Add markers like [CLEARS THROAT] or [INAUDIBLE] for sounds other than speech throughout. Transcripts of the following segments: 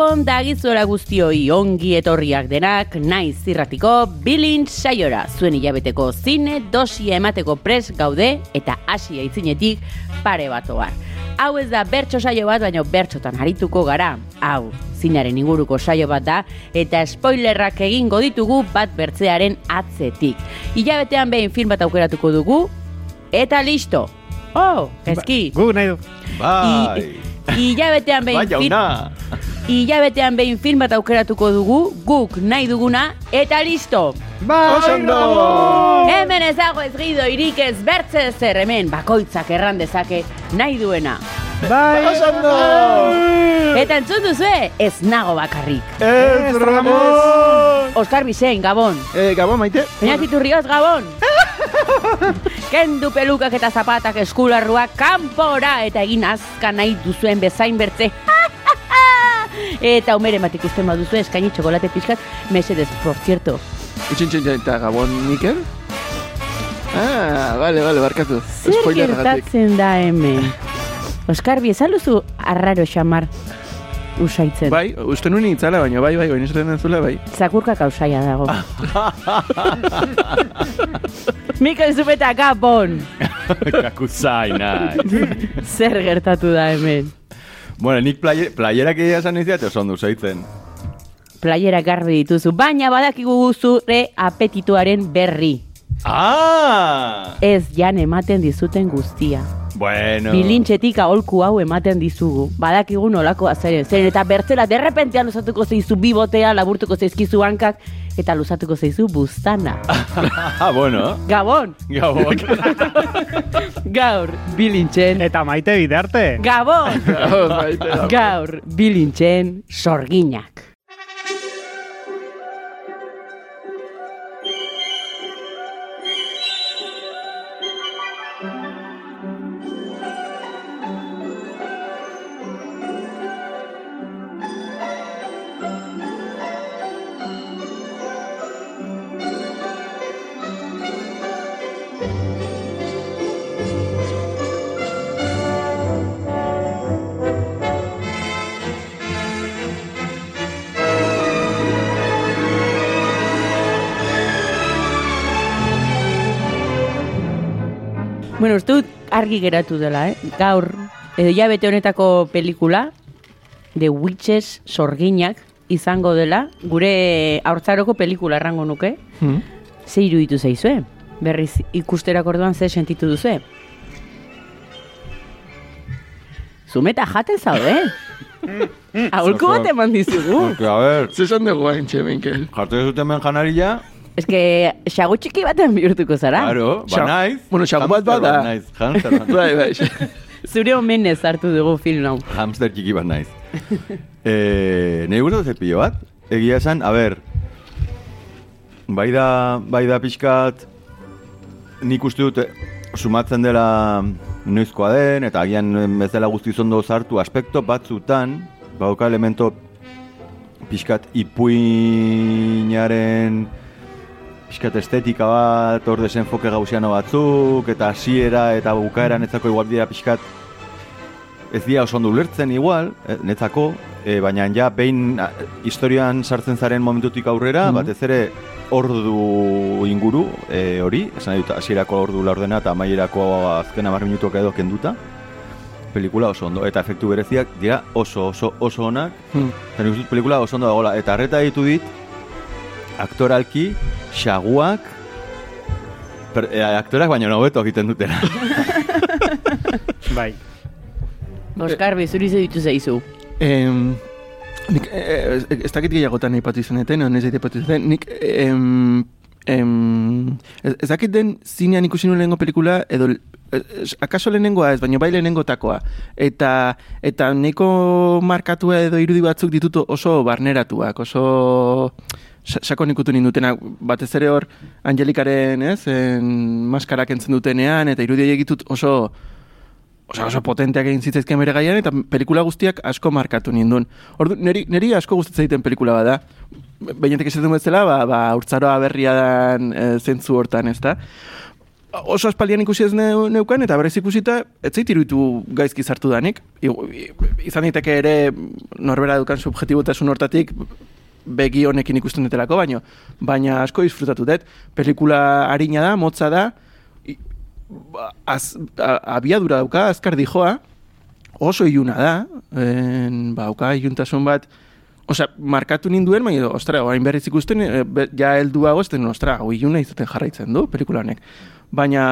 Gabon dagizuela guztioi ongi etorriak denak, naiz zirratiko bilin saiora. Zuen hilabeteko zine dosia emateko pres gaude eta hasi aitzinetik pare batoar. Hau ez da bertso saio bat, baina bertsotan harituko gara. Hau, zinaren inguruko saio bat da, eta spoilerrak egingo ditugu bat bertzearen atzetik. Hilabetean behin film bat aukeratuko dugu, eta listo. Oh, eski. Gu nahi du. Bai. Hilabetean behin Bai, film... jauna. Hilabetean behin film bat aukeratuko dugu, guk nahi duguna, eta listo! Bai, Oso ondo. Hemen ez dago ez gido irik ez bertze zer hemen bakoitzak erran dezake nahi duena. Bai. Oso ondo. Eta entzun duzue, ez nago bakarrik. Ez, Ramon. Oskar Bisein, Gabon. Eh, Gabon, maite. Peñazitu Rioz, Gabon. [LAUGHS] Kendu pelukak eta zapatak eskularruak kanpora eta egin azka nahi duzuen bezain bertze. Eta umere bat ikusten baduzu eskaini txokolate pixkat, mesedez, por cierto. Itxin eta Gabon Mikel? Ah, vale, vale, barkatu. Zer gertatzen da hemen? Oskar, biezaluzu arraro xamar usaitzen. Bai, uste nuen itzala, baina bai, bai, baina esaten denzula, bai. Zakurka kausaia dago. [LAUGHS] Mikel Zupeta, Gabon! [LAUGHS] Kakuzai, nahi. Zer gertatu da hemen? Bueno, nik playe, playerak egia esan iziat oso ondo zaitzen. Playera garbi dituzu, baina badakigu zure apetituaren berri. Ah! Ez jan ematen dizuten guztia. Bueno. Bilintxetik aholku hau ematen dizugu. Badakigu nolako azaren. Zeren eta bertzela derrepentean luzatuko zeizu bibotea, laburtuko zeizkizu hankak, eta luzatuko zeizu buztana. [LAUGHS] ah, bueno. Gabon! Gabon. [LAUGHS] Gaur, bilintxen. Eta maite bidarte. Gabon! Baite, da. Gaur, bilintxen sorginak. Argi geratu dela, eh? Gaur, edo jabete honetako pelikula, The Witches sorginak izango dela, gure haurtzaroko pelikula errango nuke. Hmm? Ze iruditu zaizue? Berriz ikusterak orduan ze sentitu duzue? Zumeta jaten zaude, eh? [LAUGHS] Aholku bat eman dizugu. A ver, Zesan dugu hain txe, Mikel. jartu dut hemen janaria, Ez que, xago txiki baten bihurtuko zara. claro, ba naiz. bueno, xagu bat Hamster bada. naiz, hamster bat. [LAUGHS] Bai, bai. Zure omenez hartu dugu film hau. Hamster txiki bat naiz. eh, Nei gustatu ze pilo bat. Egia esan, a ber, bai da, bai da pixkat, nik uste dut, eh, sumatzen dela noizkoa den, eta agian bezala guztiz ondo sartu aspekto batzutan, bauka elemento pixkat ipuinaren pixkat estetika bat, hor desenfoke gauziano batzuk, eta hasiera eta bukaeran etzako igual dira pixkat ez dira oso ondo ulertzen igual, eh, netzako, eh, baina ja behin ah, historian sartzen zaren momentutik aurrera, batez ere ordu inguru eh, hori, esan dut hasierako ordu laurdena eta amaierako azken hamar minutuak edo kenduta, pelikula oso ondo, eta efektu bereziak dira oso oso oso onak, Hmm. Uste dut pelikula oso ondo dagoela. Eta arreta ditu dit, aktoralki, xaguak, per, e, aktorak baina hobeto egiten dutela. [LAUGHS] Bai. Oskar, bezuri ze ditu zaizu. Em, nik, eh, ez- dakit gehiagotan aipatu izaneten, ez aipatu izaneten, nik em, em, ez, dakit den zinean ikusi nuen lehenengo pelikula, edo akaso lehenengoa ez, baina bai lehenengotakoa. Eta, eta neko markatua edo irudi batzuk ditut oso barneratuak, oso sakon ikutu nindutenak, batez ere hor Angelikaren, ez, en, maskarak entzen dutenean, eta irudi ditut oso oso, oso potenteak egin zitzaizken bere gaian, eta pelikula guztiak asko markatu nindun. Ordu, neri, neri asko gustatzen egiten pelikula bada. Bainetek esaten bezala, ba, ba, urtzaroa berria dan e, zentzu hortan, ez da? Oso aspaldian ikusi ez neu, neukan, eta berriz ikusita, ez zait iruditu gaizki zartu danik. I- Izan daiteke ere norbera dukan subjetibotasun hortatik, begi honekin ikusten dutelako, baino, baina asko disfrutatu dut. Pelikula harina da, motza da, i- ba, az, a, abiadura dauka, azkar dijoa, oso iluna da, en, ba, dauka iluntasun bat, Osea, markatu ninduen, baina, ostra, orain berriz ikusten, e, be, ja helduago ez den, ostra, hau iluna izaten jarraitzen du, pelikula honek. Baina,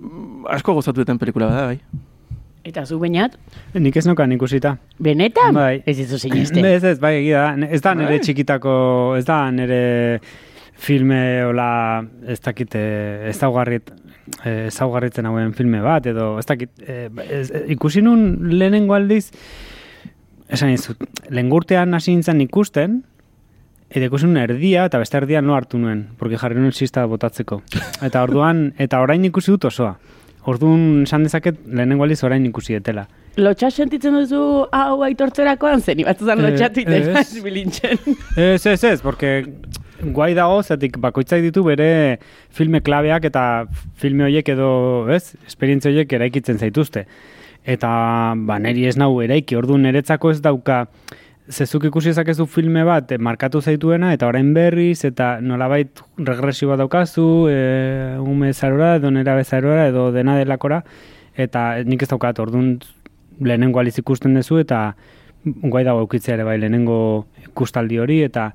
mm, asko gozatu duten pelikula bada, bai. Eta zu bainat, Nik ez nokan ikusita. benetan? Bai. Ez dizu siniste. [CLEARS THROAT] Ez, ez, bai, egia da. Ez da nire Bai. txikitako, ez da nire filme, ola, ez dakit, eh, ezaugarrit, eh, ezaugarritzen hauen filme bat, edo, ez dakit, eh, ez, ikusi nun lehenengo aldiz, esan izut, lengurtean hasi nintzen ikusten, eta ikusi nun erdia, eta beste erdia no hartu nuen, porque jarri nuen sista botatzeko. [LAUGHS] Eta orduan, eta orain ikusi dut osoa. Orduan, esan dezaket, lehenengo aldiz orain ikusi etela. Lotxa sentitzen duzu hau aitortzerakoan, zen ibatzuzan Eh, lotxatu iten ez. bilintzen. [LAUGHS] Ez, ez, ez, porque guai dago, zetik bakoitzak ditu bere filme klabeak eta filme horiek edo, ez, esperientzia horiek eraikitzen zaituzte. Eta, ba, neri ez nau eraiki, ordu niretzako ez dauka, zezuk ikusi ezakezu filme bat eh, markatu zaituena, eta orain berriz, eta nolabait regresio bat daukazu, e, ume zarora, edo nera bezarora, edo dena delakora, eta nik ez daukat, orduan lehenengo aliz ikusten duzu, eta guai dago eukitzea ere bai lehenengo ikustaldi hori, eta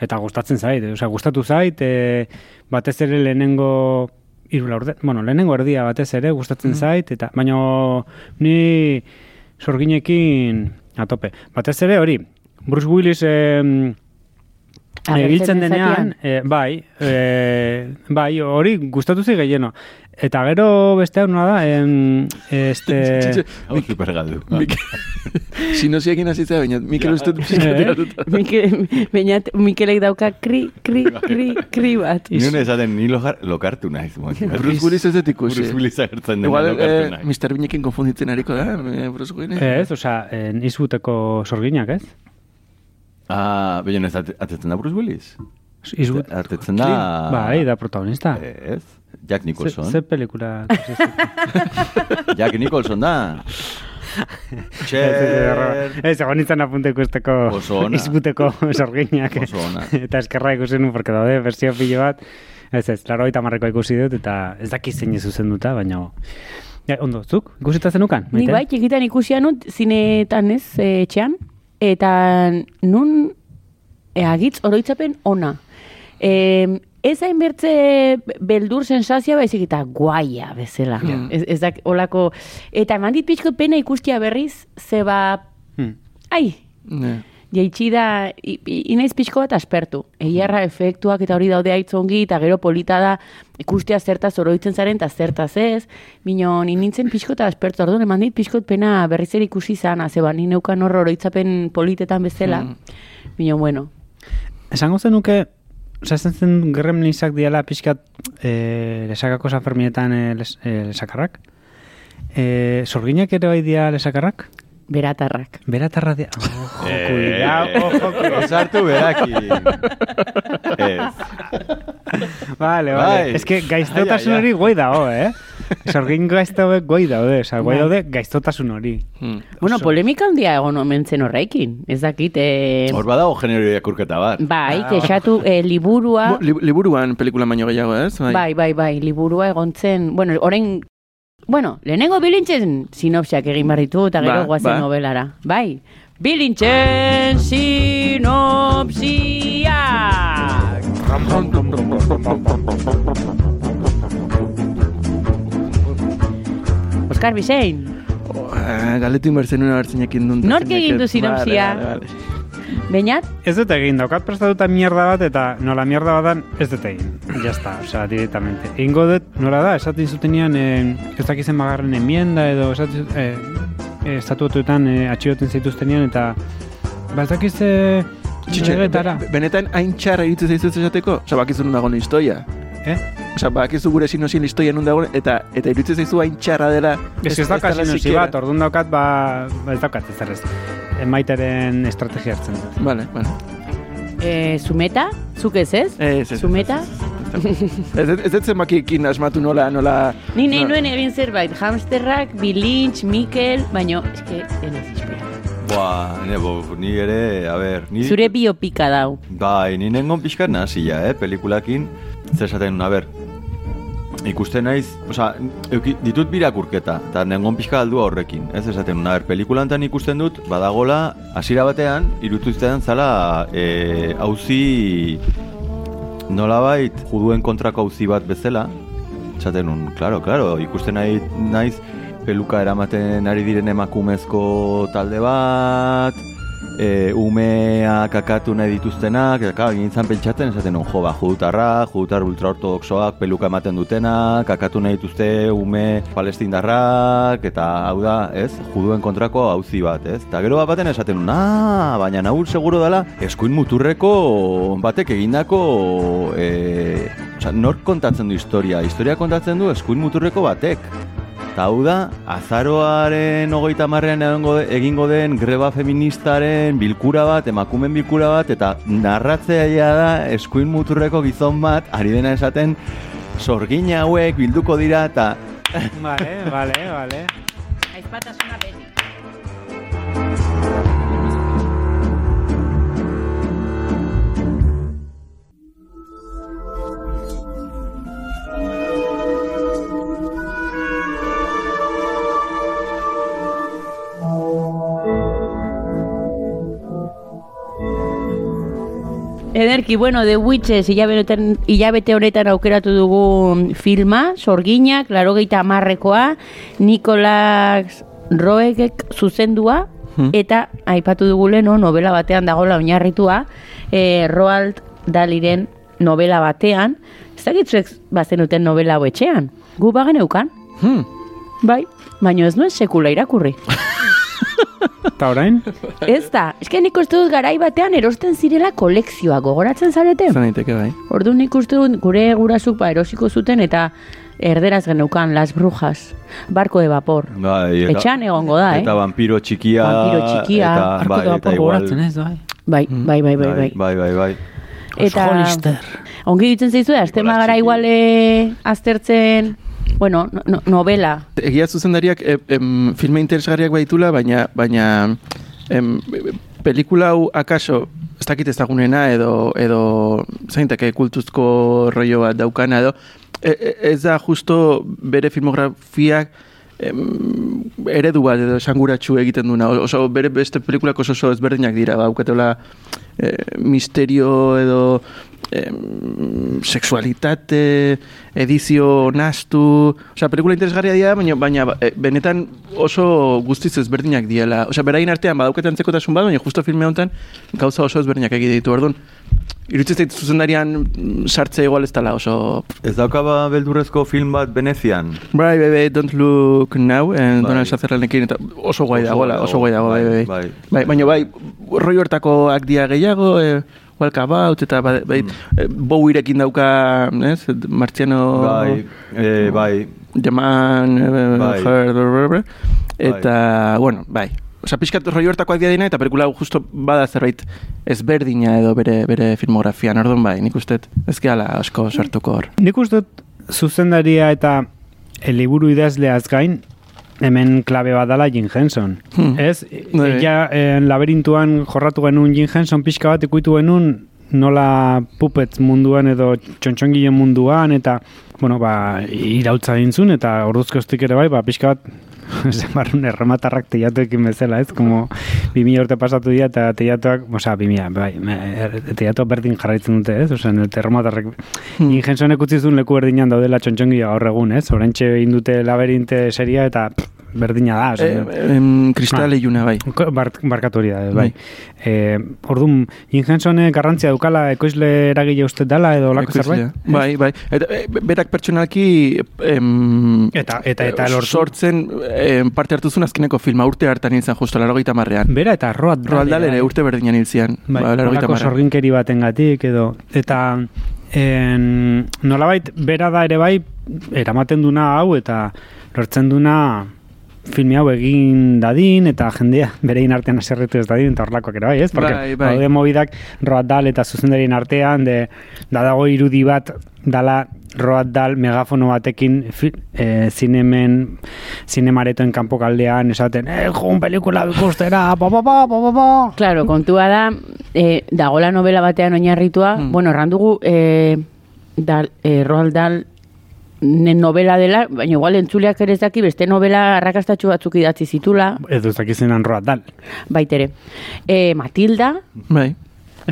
eta gustatzen zait, osea, gustatu zait, e, batez ere lehenengo hiru laurde, bueno, lehenengo erdia batez ere gustatzen zait, eta baina ni sorginekin atope. Batez ere hori, Bruce Willis Ebiltzen den denean, e, bai, e, bai, hori gustatu zai gehieno. Eta gero beste hau da, em, este... [LAUGHS] Hau supergaldu. Mik [LAUGHS] Sinosiakin hasitza, baina Mikel uste dut [LAUGHS] pixka Eh? tiratuta. Mikel, bainat, Mikelek dauka kri, kri, kri, kri bat. Nion esaten ni lokartu naiz. Bruce Willis ez dut ikusi. Bruce Willis agertzen dena Igual, lokartu eh, naiz. Mr. Binekin konfunditzen hariko da, eh, Bruce Willis. Ez, osea, eh, izbuteko sorginak, ez? Ah, baina ez ate- atetzen da Bruce Willis? Izbut, Atetzen da... bai, da protagonista. Ez, Jack Ze, Nicholson. ze pelikula? [LAUGHS] Jack Nicholson da. Cher. Ez, egon nintzen apunte ikusteko Oso ona. izbuteko sorginak. Eta eskerra ikusi nu, porque daude, versio pilo bat. Ez ez, laro eta marreko ikusi dut, eta ez daki zein zuzen duta, baina... Ja, ondo, zuk, ikusita zenukan? Ni bai, txikitan ikusia nut, zinetan ez, eh, etxean, eta nun e, agitz oroitzapen ona. E, ez hain bertze beldur sensazioa baizik eta guaia bezala. Ez, ez dak, olako, eta eman dit pixko pena ikustia berriz, zeba, Hmm. ai, Ne. Jaitsi da, inaiz pixko bat aspertu. Egiarra efektuak eta hori daude aitzongi, eta gero polita da ikustea zertaz oroitzen zaren, eta zertaz ez. Ni nintzen pixko eta aspertu, orduan eman dit pixkot pena berriz ere ikusi zana, zeba, ni neukan hor oroitzapen politetan bezala. Minon, bueno, Esango zenuke, esan zen gremlinsak diala pixkat e, lesakako sanferminetan e, les, e, lesakarrak? E, sorginak ere bai dia lesakarrak? Beratarrak. Beratarra dia... Ojo, Eh, cuidao, ojo, cuidao. Sartu beraki. Ez. Vale, vale. Bai. Ez que gaiztotasun Ai, ai, ai. hori guai dago, eh? Sorgin gaizto hauek guai daude, oza, guai Bai. daude gaiztotasun hori. Hmm. Bueno, polemika handia egon omen zen horrekin. Ez dakit, eh, Hor badago genero irakurketa bat. bai, texatu eh, liburua... Bo, li, liburuan pelikula baino gehiago, ez? Bai, bai, bai, liburua egon zen, bueno, orain, bueno, lehenengo bilintzen sinopsiak egin barritu eta gero Ba, guazen ba. novelara. Bai, bilintzen sinopsiak! Oskar Bisein, Oh, galetu inbertzen una bertzen jakin duen. Nork egin du sinopsia? Vale, vale, vale. Beñat, Ez dut egin, daukat prestatuta mierda bat eta nola mierda badan ez dut egin. Ya está, o sea, directamente. Egingo dut, nola da, esaten zutenean, eh, ez dakizen bagarren enmienda edo esaten eh, eh, estatutuetan eh, atxiloten zaituztenean eta ba ez dakiz eh, Txitxe, legetara. be- benetan hain txarra iruditzen zaizuz esateko? Osa, bakizu nun dagoen historia. Eh? Osa, bakizu gure sinosien historia nun dagoen, eta eta iruditzen zaizu hain txarra dela. Ez ez daukat dela sinusi siquiera- bat, orduan daukat, ba, ba ez daukat ez errez. Emaiteren estrategia hartzen dut. Vale, vale. e, zumeta, zuk ez ez? Ez, ez, Zumeta? Ez, ez, ez dut zenbakiekin asmatu nola, nola... Ni nahi nuen egin zerbait, hamsterrak, bilintz, Mikel, baino, eske, enez inspira. Boa, nebo, ni ere, a ber, ni... Zure biopika dau. Bai, ni nengon pixkat nazia, eh, pelikulakin. Zer esaten, a ber, ikusten naiz, osea, euki, ditut birakurketa, eta nengon pixka aldua horrekin. Ez esaten, a ber, pelikulantan ikusten dut, badagola, hasiera batean, irutuztean zala, e, auzi, nolabait, juduen kontrako auzi bat bezala, esaten nun, claro, claro, ikusten nahi, naiz, peluka eramaten ari diren emakumezko talde bat, e, umea kakatu nahi dituztenak, eta claro, gintzan pentsatzen esaten nun, jo, ba, judutarra, judutar ultraortodoxoak peluka ematen dutenak, kakatu nahi dituzte ume palestindarrak, eta hau da, ez, juduen kontrako auzi bat, ez? Eta gero bat baten esaten ah, baina naur seguro dela, eskuin muturreko batek egindako, e, nork kontatzen du historia? Historia kontatzen du eskuin muturreko batek. Eta hau da, azaroaren hogeita marrean egingo, egingo den greba feministaren bilkura bat, emakumen bilkura bat, eta narratzeaia da eskuin muturreko gizon bat, ari dena esaten, sorgina hauek bilduko dira, eta Vale, vale, vale. Aizpatasuna beti. Ederki, bueno, The Witches hilabete, honetan aukeratu dugu filma, sorginak, larogeita amarrekoa, Nicolas Roegek zuzendua, eta aipatu dugu leno, novela batean dagoela oinarritua, e, Roald Daliren novela batean, ez dakitzuek bazenuten novela hau etxean, gu bagen eukan, Hmm. bai, baino ez nuen sekula irakurri. [LAUGHS] Eta orain? ez da, eske nik uste dut garai batean erosten zirela kolekzioa, gogoratzen zarete? Zan daiteke bai. Ordu nik uste dut gure gurasuk ba erosiko zuten eta erderaz geneukan Las Brujas, barko de vapor. bai, eta, Etxean egongo da, eh? eta vampiro txikia, Vampiro txikia. eta, bai, eta igual, gogoratzen ez, bai. Bai, bai, bai, bai, bai. bai, bai, bai. Eta ongi ditzen zaizu, aztema Hola, gara txiki. igual eh, aztertzen, bueno, no, no, novela. Egia zuzendariak em, filme interesgarriak baitula, baina baina em, pelikula hau akaso ez dakit ezagunena edo edo zaintake kultuzko rollo bat daukana edo e, e, ez da justo bere filmografiak em, eredu bat edo esanguratsu egiten duna. Oso bere beste pelikulak oso oso ezberdinak dira, baukatela eh, misterio edo em, sexualitate, edizio nastu, osea, pelikula interesgarria dira, baina, baina eh, benetan oso guztiz ezberdinak diela. Osea, berain artean badauketan zekotasun bat, baina justo filme honetan gauza oso ezberdinak egite ditu, orduan. Irutzen zait zuzendarian mm, sartze igual ez dela oso... Ez daukaba beldurrezko film bat Venezian? Bai, bai, bai, don't look now, en Bai. Donald Sutherlandekin, eta oso guai dagoela, oso guai dago, bai, bai, bai. bai. Bai, baina bai, roi hortakoak dia gehiago, e, walkabout, eta bai, bai mm. Bowirekin dauka, ez, Martziano... Bai, eh, bai, The Man, eh, Bai. Her, bla. eta, bueno, bai. Osa, pixkat roi hortakoak dia dina, eta pelikula hau justo bada zerbait ezberdina edo bere, bere filmografian, orduan bai, nik uste ez gehala asko sartuko hor. Nik uste zuzendaria eta el liburu idazleaz gain, hemen klabe bat dala Jim Henson. Hmm. Ez, Bai. ja, en laberintuan jorratu genuen Jim Henson pixka bat ikuitu genuen nola puppets munduan edo txontxongilen munduan eta bueno, ba, irautza egin zuen eta orduzkostik ere bai, ba, pixka bat [LAUGHS] zenbarrun errematarrak teiatuekin bezala, ez? Como 2000 urte pasatu dira eta teiatuak, osea, 2000, bai, er- teiatuak berdin jarraitzen dute, ez? Osea, el errematarrek Hmm. Ingensonek utzi zuen leku berdinan daudela txontxongia gaur egun, ez? Orentxe egin dute laberinte seria eta pff, berdina da. Eh, osea, em, kristal iluna, bai. Bar, barkatu hori da, bai. E, orduan, Jim Hensonek garrantzia dukala ekoizle eragile uste dela edo lako zerbait? Bai, bai. Eta, e, berak pertsonalki em, Eta, eta, eta lortu. sortzen em, parte hartu zuen azkeneko filma urte hartan izan justo larogeita marrean. Bera eta Roald Dahl Roald Dahl ere bai. urte berdinan hil zian. Bai, ba, hamarrean. sorginkeri batengatik edo eta en, nolabait bera da ere bai eramaten duna hau eta lortzen duna filme hau egin dadin eta jendea berein artean aserretu ez dadin eta horlakoak ere bai, ez? Porque Bai, bai. daude mobidak Roald Dahl eta zuzendarien artean de, da dago irudi bat dala Roald Dahl megafono batekin e, zinemen zinemaretoen kanpokaldean esaten eh, joan pelikula ikustera, pa, pa, pa, pa, pa, pa. Claro, kontua da, e, dagola novela batean oinarritua, Hmm. bueno, errandugu, e, dal, e, Roald Dahl novela dela, baina igual entzuleak ere ez daki beste novela arrakastatxu batzuk idatzi zitula, Ez duz dakizenan Roald Dahl. baitere. E, Matilda, Bai.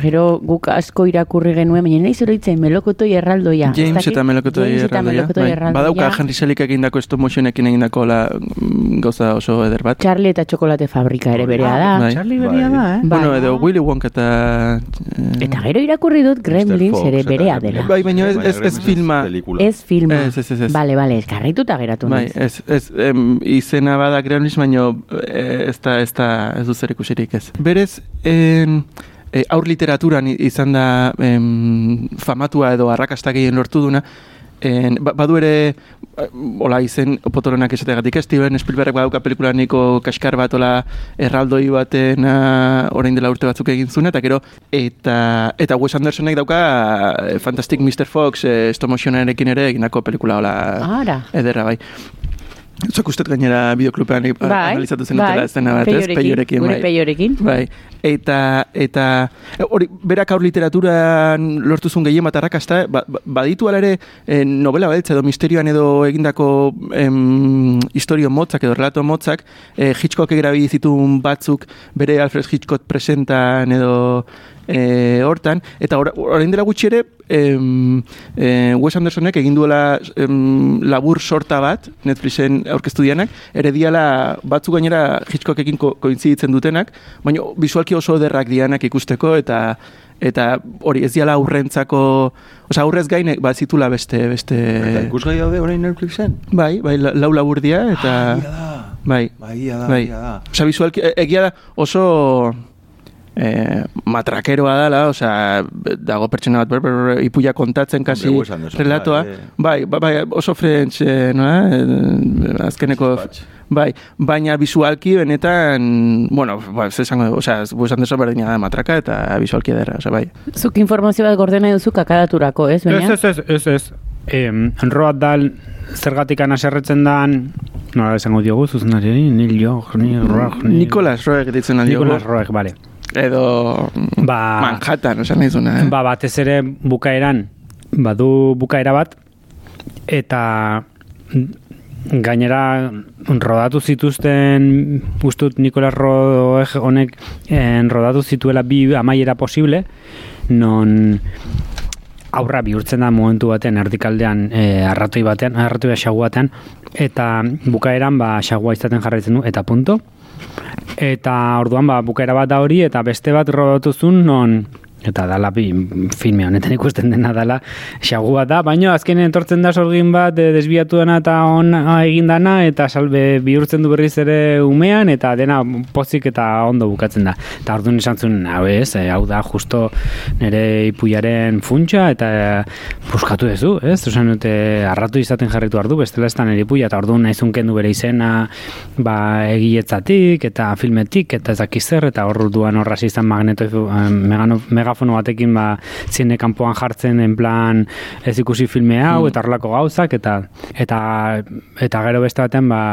Gero guk asko irakurri genuen, baina nahi zoroitzen melokotoi erraldoia. Ez James eta melokotoi erraldoia. Bai. erraldoia. Badauka Henry Selick egindako stop motionekin egindako la, mm, gauza oso eder bat. Charlie eta txokolate fabrika ere berea da. Bai. Charlie beria da, eh? Bueno, Bai. edo Willy Wonka eta... eh, Eta gero irakurri dut Gremlins ere berea dela. Bai, baina ez- ez- ez filma. Ez filma. Ez, ez, ez, ez. Bale, bale, eskarrituta geratu Bai, ez, ez, em, izena bada Gremlins, baina eh, ez da, ez da, ez du zer ikusirik ez. Berez, en, e, aur literaturan izan da em, famatua edo arrakasta gehien lortu duna, En, ba, badu ere, eh, hola izen potolonak esategatik, ez Steven Spielberg badauka pelikula niko kaskar bat, hola erraldoi baten uh, orain dela urte batzuk egin zuen, eta gero, eta, eta Wes Andersonek dauka eh, Fantastic Mr. Fox, eh, stop motionarekin ere egindako pelikula, hola, Ara. ederra bai. Zuk ustet gainera bideoklupean bai, analizatu zenutela escena bat, ez? Peiorekin, bai. peiorekin. Bai, eta, eta e, hori, berak aur literaturan lortu zuen gehien bat arrakasta, ba, ba- baditu ala ere eh, novela beltza edo misterioan edo egindako em, historio motzak edo relato motzak, eh, Hitchcock erabili zituen batzuk bere Alfred Hitchcock presentan edo eh, hortan, eta ora- orain dela gutxi ere em, eh, Wes Andersonek egin duela em, labur sorta bat, Netflixen aurkeztu dianak, ere diala batzuk gainera Hitchcockekin ko, koinziditzen dutenak, baina visualki oso ederrak dianak ikusteko, eta eta hori ez diala aurrentzako, osea aurrez gain ba zitula beste beste Eta ikusgai daude orain Netflixen? bai, bai la- lau labur dira eta da. bai. Bai, da, Bai. da. Osea, visualki, e- egia da oso eh, matrakeroa dela, osea, dago pertsona bat ber, ber, ber, ipuia kontatzen kasi relatoa. bai, eh. Bai, bai, bai, oso French, eh, nola? Eh, azkeneko... Bai, baina visualki benetan, bueno, ba, ez esango, osea, Wes Anderson berdina da matraka eta visualki ederra, osea, bai. Zuk informazio bat gordena duzu kakadaturako, ez, baina? Ez, ez, ez, ez, ez. Em, Roald Dahl zergatik aserretzen dan, nola esango diogu, zuzenari, Nil Joch, Nil Roch, Nil... Nicolas Roeg ditzen aldio. Nicolas Roeg, bale. Edo Ba- Manhattan, osan nahi zuna, eh? Ba, batez ere bukaeran, badu bukaera bat, eta gainera rodatu zituzten ustut Nikolas Roeg honek en, rodatu zituela bi amaiera posible non aurra bihurtzen da momentu baten erdikaldean e, arratoi batean, arratoi xagu batean eta bukaeran ba xagua izaten jarraitzen du eta punto eta orduan ba bukaera bat da hori eta beste bat rodatu zuen non eta dala bi filme honetan ikusten dena dala xagu bat da, baina azkenen etortzen da sorgin bat e, desbiatu dena eta on egin dana eta salbe bihurtzen du berriz ere umean eta dena pozik eta ondo bukatzen da. Eta orduan esan zuen, hau ez, e, hau da justo nire ipuiaren funtsa eta e, buskatu duzu, ez? Osan dute arratu izaten jarritu ardu, bestela ez da nire ipuia eta orduan naizun kendu bere izena ba, egiletzatik eta filmetik eta ez dakiz zer eta orduan horra izan magneto, eh, megano, megafono batekin ba, zine kanpoan jartzen en plan ez ikusi filme hau eta horrelako gauzak eta eta eta gero beste baten ba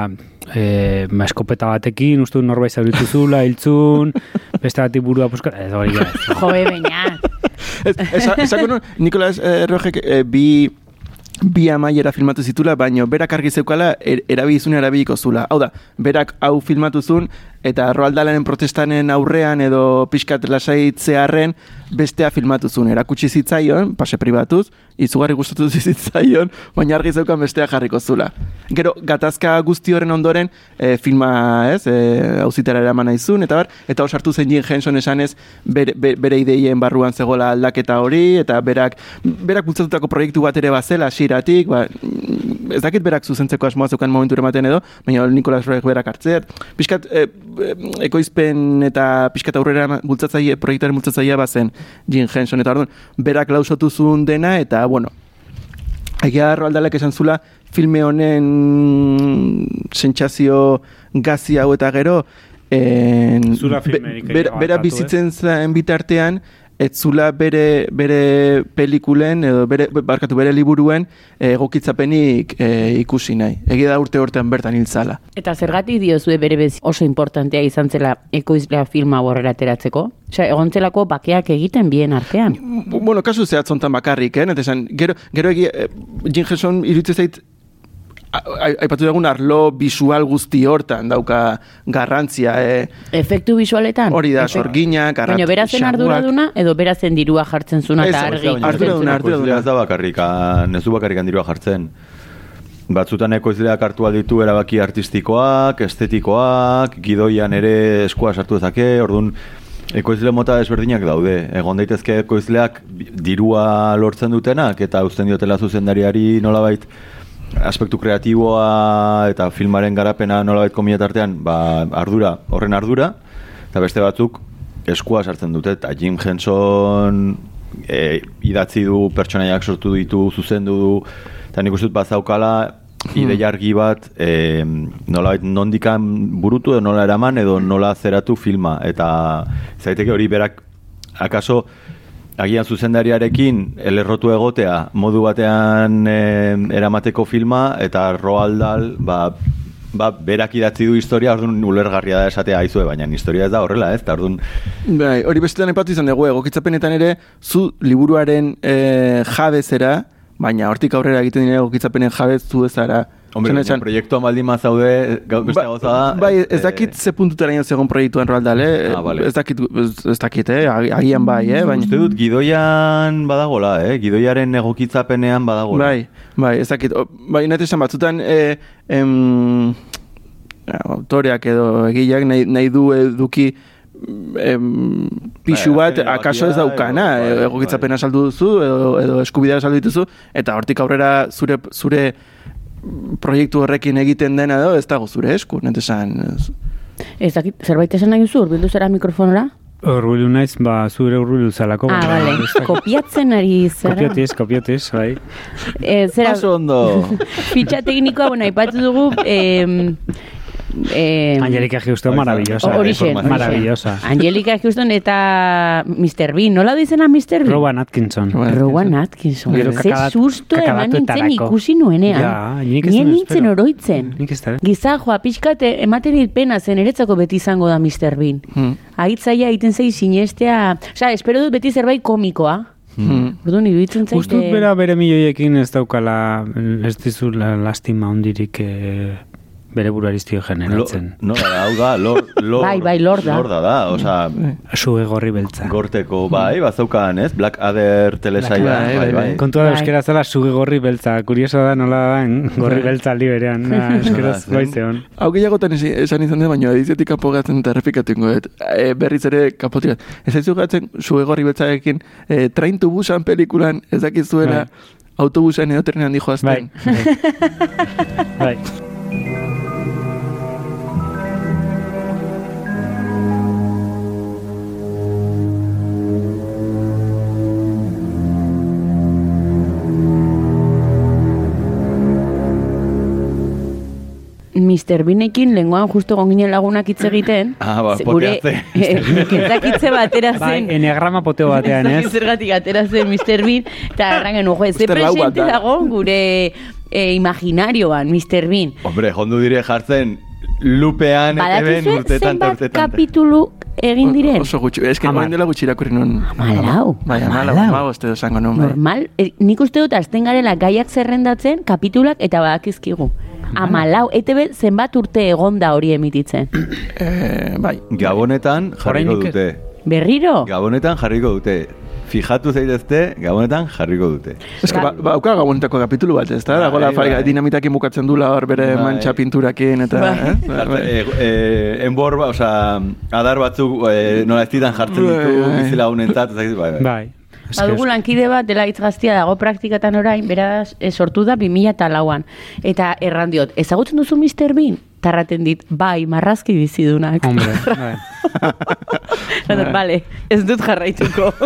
E, ba, eskopeta batekin, uste norbait zauritu zula, hiltzun, [LAUGHS] beste batik burua puska, ez hori gara. Joe, baina. Ez, esa- esako nu, Nikolas eh, Rojek eh, bi bi amaiera filmatu zitula, baino berak argi zeukala er, erabilizun erabiliko zula. Hau da, berak hau filmatu zuen, eta Roald Dahlenen protestanen aurrean edo pixkat lasaitzearren bestea filmatu zuen, erakutsi zitzaion, pase pribatuz, izugarri gustatu [LAUGHS] zitzaion, baina argi zeukan bestea jarriko zula. Gero, gatazka guzti horren ondoren, e, filma, ez, e, auzitara eraman naizun, eta bar, eta osartu zen Jim Henson esanez, bere, bere, ideien barruan zegoela aldaketa hori, eta berak, berak bultzatutako proiektu bat ere bazela, xiratik, ba, ez dakit berak zuzentzeko asmoa zeukan momentu ematen edo, baina Nikolas Roeg berak hartzeat. Piskat, e, ekoizpen eta piskat aurrera bultzatzaile, proiektuaren bultzatzailea bazen Jim Henson, eta orduan, berak lausotu zuen dena, eta, bueno, egia aldalek esan zula, filme honen sentsazio gazi hau eta gero, en, Zura be, filmerik bera, bizitzen zen bitartean, ez zula bere, bere pelikulen, edo bere, barkatu bere liburuen eh, egokitzapenik e, ikusi nahi. Egia da urte hortean bertan hil zala. Eta zergatik diozue bere bez oso importantea izan zela ekoizlea filma horrela ateratzeko? Osea, egon zelako bakeak egiten bien artean. Bu- Bueno, kasu zehatzontan bakarrik, eh? Eta esan, gero, gero egi, eh, Jim Henson iruditzen zait aipatu dugun arlo visual guzti hortan dauka garrantzia, eh? Efektu visualetan? Hori da, Efektu- sorgina, garrat, Baina berazen arduraduna edo berazen dirua jartzen zuna eta argi arduraduna, arduraduna. Ez da bakarrikan, ez du bakarrikan dirua jartzen. Batzutan ekoizleak hartu ditu erabaki artistikoak, estetikoak, gidoian ere eskua sartu dezake, orduan ekoizle mota desberdinak daude. Egon daitezke ekoizleak dirua lortzen dutenak eta uzten diotela zuzendariari nolabait aspektu kreatiboa eta filmaren garapena nolabait komila tartean, ba, ardura, horren ardura, eta beste batzuk eskua sartzen dute, eta Jim Henson e, idatzi du, pertsonaiak sortu ditu, zuzendu du, eta nik uste dut bazaukala ideia argi bat e, nolabait nondikan burutu edo nola eraman edo nola zeratu filma, eta zaiteke hori berak akaso agian zuzendariarekin elerrotu egotea modu batean e, eramateko filma eta Roald Dahl ba, ba, berak idatzi du historia, orduan ulergarria da esatea aizue, baina historia ez da horrela, ez? Ta orduan Bai, hori bestetan epatu izan dugu, egokitzapenetan ere, zu liburuaren e, jabe zera, baina hortik aurrera egiten dira egokitzapenen jabe zu ez zara. Hombre, Esan baina etxan, proiektua baldin mazaude, beste Ba- gauza da. Bai, ez eh, dakit ze puntutara ino zegoen proiektuan Roald Dahl, eh? Ah, vale. Ez dakit, ez, ez dakit, eh? Agi- Agian bai, eh? Baina, Uste dut gidoian badagola, eh? Gidoiaren egokitzapenean badagola. bai, bai, ez dakit. O, bai, nahi esan batzutan, eh, em, autoreak edo egileak nahi, nahi du eduki em, pixu Bai, bat, azken akaso ez daukana, bai, edo egokitzapena saldu duzu, edo, edo eskubidea saldu dituzu, eta hortik aurrera zure, zure proiektu horrekin egiten dena edo ez dago zure esku, net esan. ez- Ez dakit, zerbait esan nahi duzu, urbildu zera mikrofonora? Urbilu naiz, ba, zure urbilu zalako. Ah, bale, dakit. kopiatzen ari zara. Kopiotiz, kopiotiz, bai. Eh, zera, Oso ondo. [LAUGHS] fitxa teknikoa, bueno, aipatu dugu, eh, eh, Angelika Houston maravillosa. Informazio. Maravillosa. Angelika Houston eta Mr. Bean, nola du izena Mr. Bean? Rowan Atkinson. Rowan Atkinson. Gero Ze susto eman nintzen ikusi nuenean. Ja, nik ez Nien nintzen oroitzen. Nik ez da. Gizajoa, pixkate, ematen dit pena zen, eretzako beti izango da Mr. Bean. Hmm. Aitzaia egiten zei sinestea, osea, espero dut beti zerbait komikoa. Hmm. Orduan, iruditzen zaite... Ustut bera bere milioiekin ez daukala, ez dizu la, lastima ondirik eh, bere buruariztio Lo, generatzen. no, da, hau da, lor, lor, Bai, bai, lorda. Lorda da, osea, Suge gorri beltza. gorteko, bai, bazaukan, ez? Black Adder telesaia, Bai, bai, bai, bai. bai. Kontua da Bai. euskera zela suge gorri beltza. Kurioso da nola da en, gorri beltza aldi berean. [LAUGHS] Euskeraz Nola zen? goizeon. Hau gehiagotan esan izan dut, baina ediziotik kanpo gatzen eta errepikatuko dut. E, berriz ere kanpotik gat. Ez aizu gatzen suegorri betzaekin e, Train to Busan pelikulan ez dakizuela Bai. autobusan edo trenean dijo Bai. azten. bai. [LAUGHS] Mr. Beanekin lenguan justo gonginen lagunak hitz egiten. Ah, ba, gure kentzakitze batera Bai, zen. eneagrama poteo batean, Ez ez? Zergatik atera zen Mr. Bean, eta [LAUGHS] erran genuen, jo, ze Uste presente da. dago gure e, imaginarioan, Mr. Bean. Hombre, jondu dire jartzen lupean Badakizue urtetan urtetan. kapitulu egin diren? Oso gutxi. Ez que dela gutxi irakurri nun. Amalau. Bai, amalau, Amalau. amalau, ez esango nun. Bai. Normal, e, nik uste dut azten garela gaiak zerrendatzen, kapitulak eta badakizkigu. Amalau, ETB zenbat urte egonda hori emititzen? Eh, bai. Gabonetan jarriko dute. Berriro? Gabonetan jarriko dute. Fijatu zaitezte, gabonetan jarriko dute. Ez que, ba, ba, auka gabonetako kapitulu bat, ez da? Bai, Dagoela bai. bai, dinamitakin bukatzen dula hor bere Bai. mantxa pinturakin eta... Bai. Eh? Bai, bai. E, e, enbor, ba, osea, adar batzuk e, nola ez ditan jartzen Bai, ditu bai. bizilagunentzat, ez dakit, bai, bai. Bai. Badugu lankide bat dela hitz gaztia dago praktikatan orain, beraz, e, sortu da 2000 eta lauan. Eta erran diot, ezagutzen duzu Mr. Bean? Tarraten dit, bai, marrazki bizidunak. Hombre, [LAUGHS] bai. Dut, Vale, ez dut jarraituko. [LAUGHS]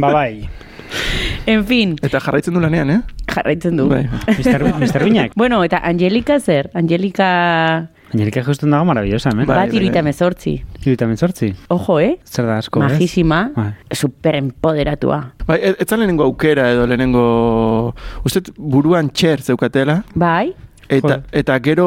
Ba, bai. en fin, Eta jarraitzen du lanean, eh? jarraitzen du. Bai. Mister, Mister Binak. [LAUGHS] Bueno, eta Angelika zer? Angelika Angelika justen dago maravillosa, hemen. Bai, bat bai, iruita mezortzi. Iruita mentzortzi. Ojo, eh? Zer da asko, ez? Majísima, Bai. Bai, ez ez lehenengo aukera edo lehenengo... Uste buruan txer zeukatela, Bai? Eta, Joder. eta gero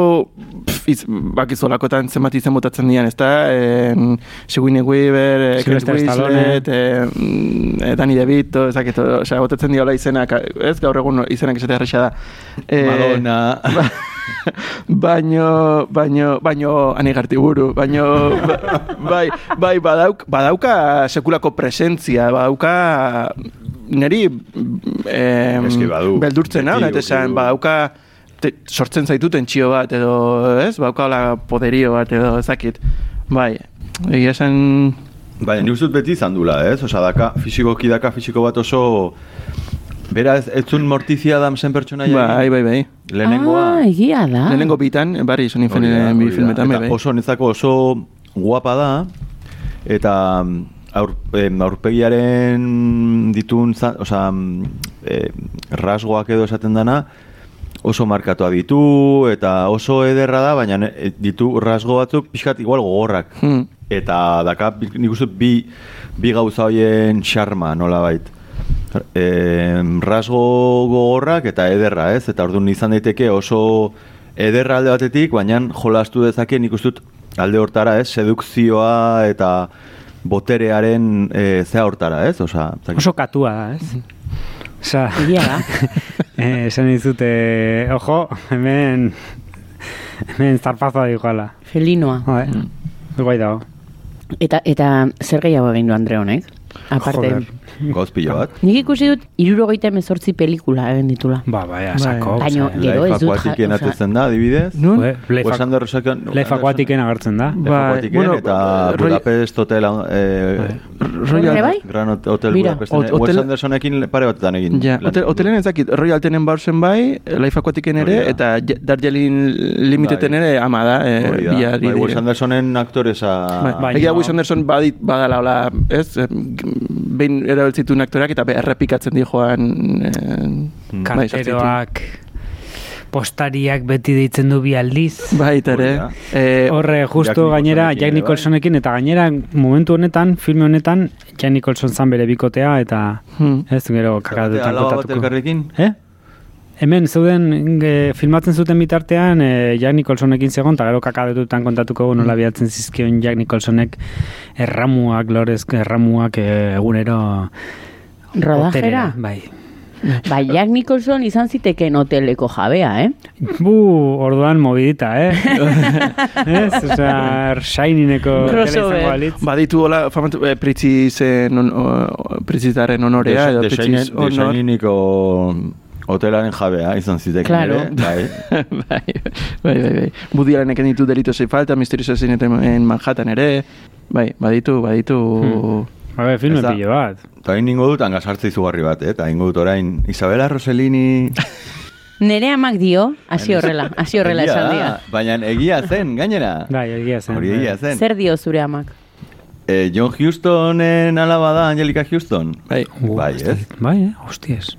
pf, iz, bakizolakotan zenbat izen botatzen dian, ez da? En, Sigourney Weaver, eh, Winslet, eh, mm, eh, Danny DeVito, ezakit, osea, botatzen diola izenak, ez gaur egun izenak esatea erresa da. Eh, Madonna. ba- [LAUGHS] baino, baino, baino, anigarti buru, baino, ba- bai, bai, badauk, badauka sekulako presentzia, badauka neri em, Eske badu. beldurtzen hau, nahi esan, badauka te, sortzen zaitu tentsio bat, edo, ez, badauka hola poderio bat, edo, ezakit, bai, egia esan, Bai, ni dut beti izan dula, ez? Osa, daka, fisikoki daka fisiko bat oso... Bera, ez, ez zun Morticia Adamsen pertsonaia bai, bai, bai, Lehenengoa. Ah, egia da. lehenengo bitan, bari, son da, infiniren bi da. filmetan, bai, bai. oso netzako oso guapa da, eta mm, aur, aurpegiaren ditun, za- osea, mm, eh, rasgoak edo esaten dana, oso markatua ditu, eta oso ederra da, baina ne- ditu rasgo batzuk pixkat igual gogorrak. Hmm. Eta daka, nik uste bi, bi gauza hoien xarma, nola bait. E, rasgo gogorrak eta ederra, ez? Eta orduan izan daiteke oso ederra alde batetik, baina jolastu dezake nik uste alde hortara, ez? Sedukzioa eta boterearen e, zea hortara, ez? Osa, Oso katua ez? Osa, Egia da. [LAUGHS] eh, esan dizute, ojo, hemen, hemen zarpazoa dikoala. Felinoa. Bai, guai dago. Eta, eta zer gehiago egin du Andre honek? Aparte, Joder. Gauz pilo bat. nik ikusi dut irurogeita emezortzi pelikula egin ditula. Ba, bai, Bai. asako. Baino, osea, Gero ez Life dut Aquatiken osea- atetzen da, adibidez. Nun? Life Anderson... Life Aquatiken agertzen da. Life Bai, Aquatiken bueno, eta Budapest Hotel... Eh, Horre bai? Gran hot- Hotel Budapesten. hot- Wes Andersonekin pare batetan egin. Ja, hotelen ez dakit, Royal Tenenbaumsen bai, Life Aquatiken ere, eta Darjeeling Limiteden Bai. ere ama da, eh, Bai, Wes. Andersonen. Bai, Baina- Egia Wes Anderson badit, badala, ez, eh, behin erabiltzitun aktoreak eta errepikatzen di joan... Eh, bai. Karteroak, postariak beti deitzen du bi aldiz. Baita ere. Eh, Horre, justo Jack gainera Jack bai. Nicholsonekin eta gainera momentu honetan, filme honetan, Jack Nicholson zan bere bikotea eta hmm. ez gero kakatutan Alaba bat kontatuko. elkarrekin? Eh? Hemen zeuden e, filmatzen zuten bitartean e, Jack Nicholsonekin zegoen, eta gero kakadetutan kontatuko nola biatzen zizkion Jack Nicholsonek erramuak, lorezko erramuak e, egunero Rodajera? hotelera, Bai. Bai, Jack Nicholson izan ziteken hoteleko jabea, eh? Bu, orduan movidita, eh? [LAUGHS] ez? Izango balitz. Baditu hola, famatu, eh, pritzizen, on, o- pritzitaren honorea, edo pritziz honor. Hotelaren jabea izan zitek. Claro. [LAUGHS] Bai. bai, bai, bai, bai. Woody Allenek ditu delitos sin falta, misterioso zineten en Manhattan ere, bai, baditu, baditu... Ba, be, filme pilo bat. Eta hain ningo dut angasartze izugarri bat, eh? eta ingo dut orain Isabela Rossellini... [LAUGHS] Nere amak dio, hasi horrela, hasi horrela esan dia. Baina egia zen, gainera. Bai, egia zen. Hori egia zen. Zer dio zure amak? Eh, John Houstonen alaba da Angelica Houston. Bai. Bai, ez? Bai, eh? Hosties.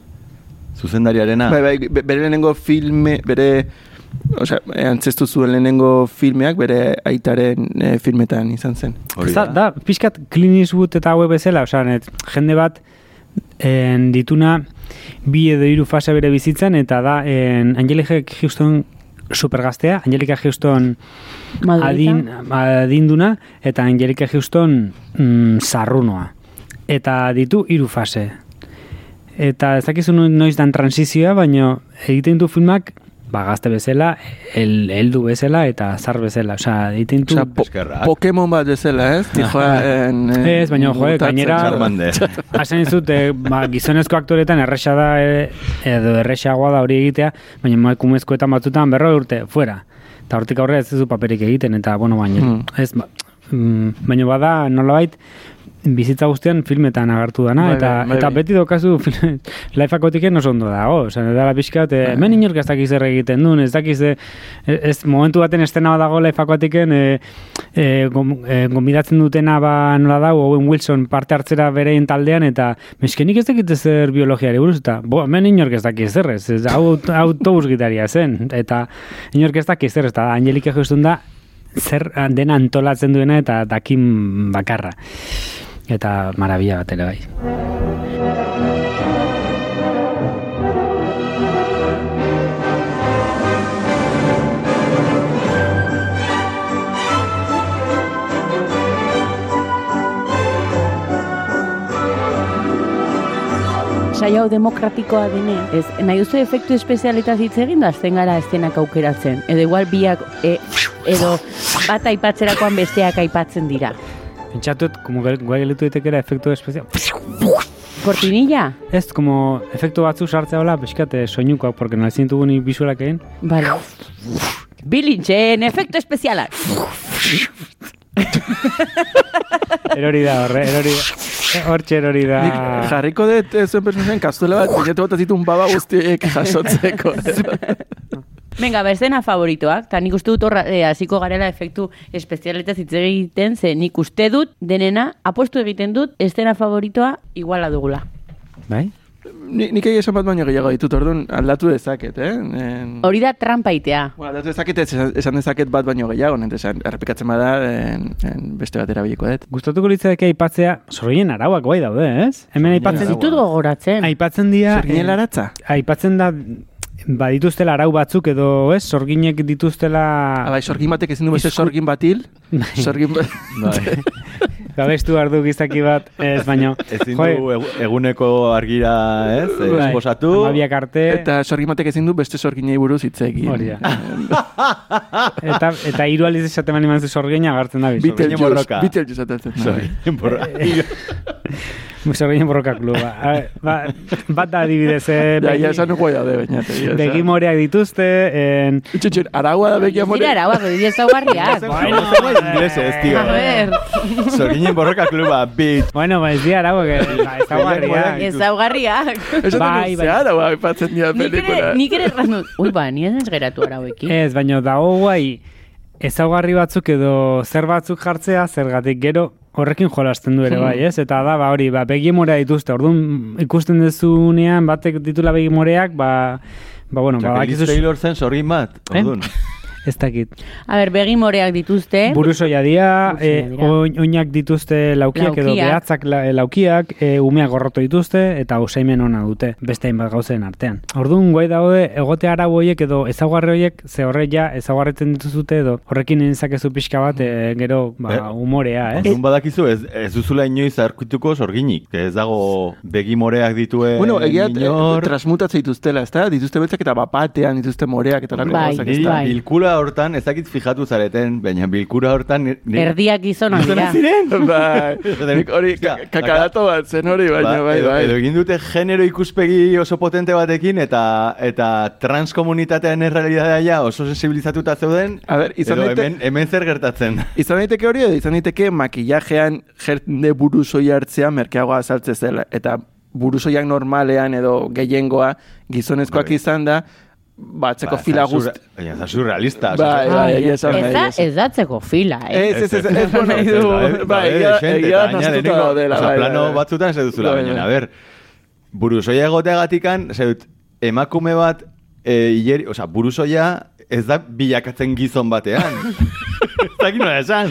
Zuzendariarena. Bai, bai, be- bere lehenengo filme, bere, osea, antzestu zuen lehenengo filmeak bere aitaren eh, filmetan izan zen. Hori da, da, pixkat Clint Eastwood eta hauek bezala, osea, net, jende bat en, dituna bi edo hiru fase bere bizitzan, eta da, en, Angelica Houston supergaztea, Angelica Houston Madurita? adin, adinduna, eta Angelica Houston mm, zarrunoa. Eta ditu hiru fase. Eta ez dakizu no- noiz dan transizioa, baina egiten du filmak ba, gazte bezala, el, heldu bezala eta zar bezala. Osea, egiten du... Po. Pokemon bat bezala, ez? Dijoen, eh, Ez, baina, jo, mutatzen. gainera-. Hasen [LAUGHS] dizut, eh, ba, gizonezko aktoretan erresa da, eh, edo erresagoa da hori egitea, baina emakumezkoetan batzutan berro urte, fuera. Eta hortik aurrera ez duzu paperik egiten, eta, bueno, baina, Hmm. ez, ba, mm, baina bada, nolabait, bizitza guztian filmetan agertu dana, Bai, eta, bai, bai, eta bai. beti dokazu [LAUGHS] film, lifeakotiken oso ondo dago, oza, dela pixkat, eh, hemen inork ez dakiz zer egiten duen, ez dakiz, eh, ez, momentu baten estena bat dago lifeakotiken, eh, eh, gom, eh, gombidatzen dutena ba nola da, Owen Wilson parte hartzera berein taldean, eta meskenik ez dakit zer biologiari buruz, eta bo, hemen inork ez dakiz zer, ez, ez, hau autobus gitaria zen, eta inork ez dakiz zer, eta Angelika justun da, zer dena antolatzen duena eta dakin bakarra. Eta marabila bat ere bai. Saio demokratikoa dene, ez, nahi duzu efektu espezialetaz hitz egin da, azten gara estenak aukeratzen. Edo igual biak, e, edo bat aipatzerakoan besteak aipatzen dira. Pentsatut, como guai gelitu daitekera efektu espezial. Kortinilla? Ez, como efektu batzu sartzea hola, pixkat eh, soinukoak, porque nahi zintugu ni visualak egin. Bale. Bilintxen efektu espezialak. Erori da, horre, erori da. Hortxe erori da. Nik jarriko dut eh, zuen personajen kazuela bat, bilatu bat zitun baba guztiek jasotzeko. [LAUGHS] Venga, berzena favoritoak, eta nik uste dut horra, eh, hasiko garela efektu espezialetaz hitz egiten, ze nik uste dut denena, apostu egiten dut, estena favoritoa iguala dugula. Bai? Ni- Nik egia esan bat baino gehiago ditut, orduan aldatu dezaket, eh? En... Hori da trampaitea. Bueno, aldatu dezaket, esan, esan dezaket bat baino gehiago, nente esan, errepikatzen bada, en, en beste bat erabiliko dut. Gustatuko litzake aipatzea, sorginen arauak bai daude, ez? Hemen aipatzen ditut gogoratzen. Aipatzen dira... Zer eh, aratza? aipatzen da badituztela arau batzuk edo, ez? Sorginek dituztela... Abai, sorgin batek ezin du beste Esku- sorgin batil, sorgin bat... Bai. [LAUGHS] Gabestu behar du gizaki bat, ez, baino... Ezin du egu- eguneko argira, ez? bai, Esposatu. Hamabiak arte, Eta sorgin batek ezin du beste sorginei buruz hitz egin. Hori da. [LAUGHS] eta, eta hiru aldiz esaten mani manzu sorgina agartzen da. Beetlejuice, borroka. Beetlejuice atatzen. Sorry, borra. [LAUGHS] Sorginen borroka kluba. A ver, ba, bat da adibidez, eh, Ja, begi- ja, esan nuko da, baina. begi moreak dituzte, en... Txetxen, aragua da begia more. Dira arauak, dira ezaugarriak. Bueno, Inglés ez, tío. A ver, Zorginen borroka kluba, bitch. Bueno, ba, ez dira arauak, eh, ba, ez dagoarriak. ezaugarriak. Esan Bai, bai, bai. aragua aipatzen dira pelikula. nik ere. Ui, ba, ni ez geratu arauekin. Ez, baina dago guai, ezaugarri batzuk edo zer batzuk jartzea, zergatik gero horrekin jolasten du ere bai, ez? Eta da, ba, hori, ba, begi morea dituzte, orduan ikusten dezunean batek ditula begi moreak, ba, ba, bueno, ba, Taylor zen zorgin bat, Eh? [LAUGHS] ez dakit. A ber, begi moreak dituzte. Burusoia dira, Burusoia e, oin, oinak dituzte laukiak, edo Laukiak. behatzak la, laukiak, e, umeak gorroto dituzte, eta usaimen ona dute, beste hainbat gauzen artean. Orduan, guai daude, egote arau horiek edo ezaugarri horiek, ze horre ja ezaugarretzen dituzute edo horrekin ezakezu pixka bat, e, gero, ba, Eh, umorea, ez? Orduan badakizu, ez, ez duzula inoiz arkituko zorginik. que Ez dago begi moreak dituen Bueno, egia eh, inor. transmutatzen dituztela, ezta? Dituzte beltzak eta bapatean, dituzte moreak eta lako Bai, gauzak, Niri ezta? bai. Bilkura hortan, ez dakit fijatu zareten, baina bilkura hortan... ni- Erdiak gizonak dira. Bai, nik hori ka- kakarato bat zen hori, baina Ba, bai, edo, bai. edo egin dute genero ikuspegi oso potente batekin eta eta transkomunitatean errealitatea ja oso sensibilizatuta zeuden. A ber, izan edo hemen, hemen zer gertatzen. Izan daiteke hori edo izan daiteke makillajean jende buruzoi hartzea merkeagoa azaltze zela. Eta buruzoiak normalean edo gehiengoa gizonezkoak Bai. izan da, batzeko Ba, fila ez da guzti. Baina ez da surrealista. Bai, bai, Ez da, ez datzeko fila, eh? Ez, ez, ez, ez, ez, Ez, nahi ez, du, ez, bai, ez, egia, daudela, osea, bai, plano bai, batzutan ez duzula, Bai, baina, bai. a ber, buruzoia egoteagatikan, zeut, emakume bat, e, hileri, osea, buruzoia ez da bilakatzen gizon batean. [LAUGHS] ez dakit nola esan.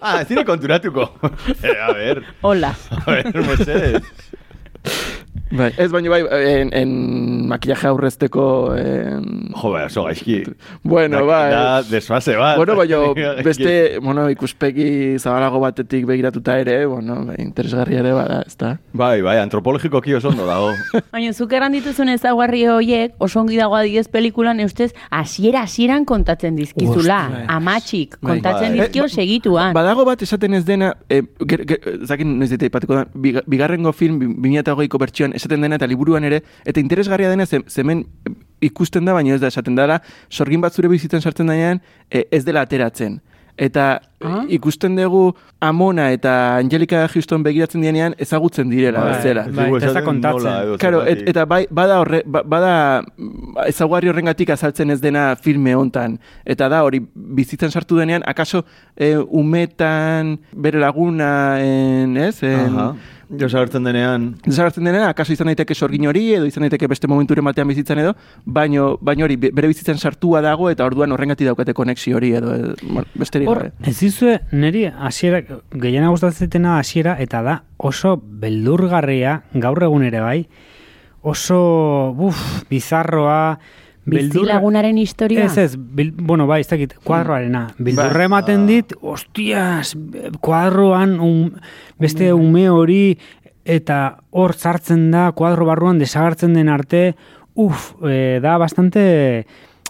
Ah, ez zine konturatuko. [LAUGHS] eh, a ber, Hola. a ber, mesedez. [LAUGHS] Bai, ez baino bai, en, en makillaje aurrezteko... En... Jo, bai, oso gaizki. Bueno, Da- bai. Da, desfase bat. Bueno, baina [LAUGHS] beste, bueno, ikuspegi zabalago batetik begiratuta ere, bueno, bai, interesgarria ere bada, ez da? Bai, bai, antropologikoki oso ondo dago. [LAUGHS] Baina zuk erran dituzun ezaguarri horiek, oso ongi dago adibidez pelikulan, eustez, hasiera hasieran kontatzen dizkizula. Ostia. Amatxik, Bai. kontatzen Bai. dizkio segituan. Badago bat esaten ez dena, e, ger, ger, zakin noiz dite ipatuko da, biga- bigarrengo film, bi- 2008ko bertsioan esaten dena eta liburuan ere, eta interesgarria dena ze, zemen ikusten da, baina ez da esaten dara, sorgin bat zure bizitzen sartzen danean, e, ez dela ateratzen. Eta Ah. ikusten dugu Amona eta Angelika Houston begiratzen dienean ezagutzen direla, Bai, bezala. bai. ez kontatzen. nola edo Claro, et, eta bai, bada horre, ba- bada ezaguarri horrengatik azaltzen ez dena filme hontan. Eta da hori bizitzen sartu denean, akaso e, umetan bere laguna, en, ez? En, Aha. Desagertzen denean, Desagertzen denean, akaso izan daiteke sorgin hori, edo izan daiteke beste momenturen batean bizitzan edo, baino, baino hori be- bere bizitzen sartua dago, eta orduan horrengatik daukate konexio hori, edo, e, bueno, besterik Hor, gabe. ez dizue, niri hasiera gehiena gustatzen hasiera eta da oso beldurgarria gaur egun ere bai. Oso, buf, bizarroa, Bizilagunaren historia? Ez, ez, bil, bueno, bai, ez dakit, kuadroarena. Bildurre ematen dit, ostias, kuadroan um, beste ume hori eta hor sartzen da kuadro barruan desagertzen den arte, uf, eh, da bastante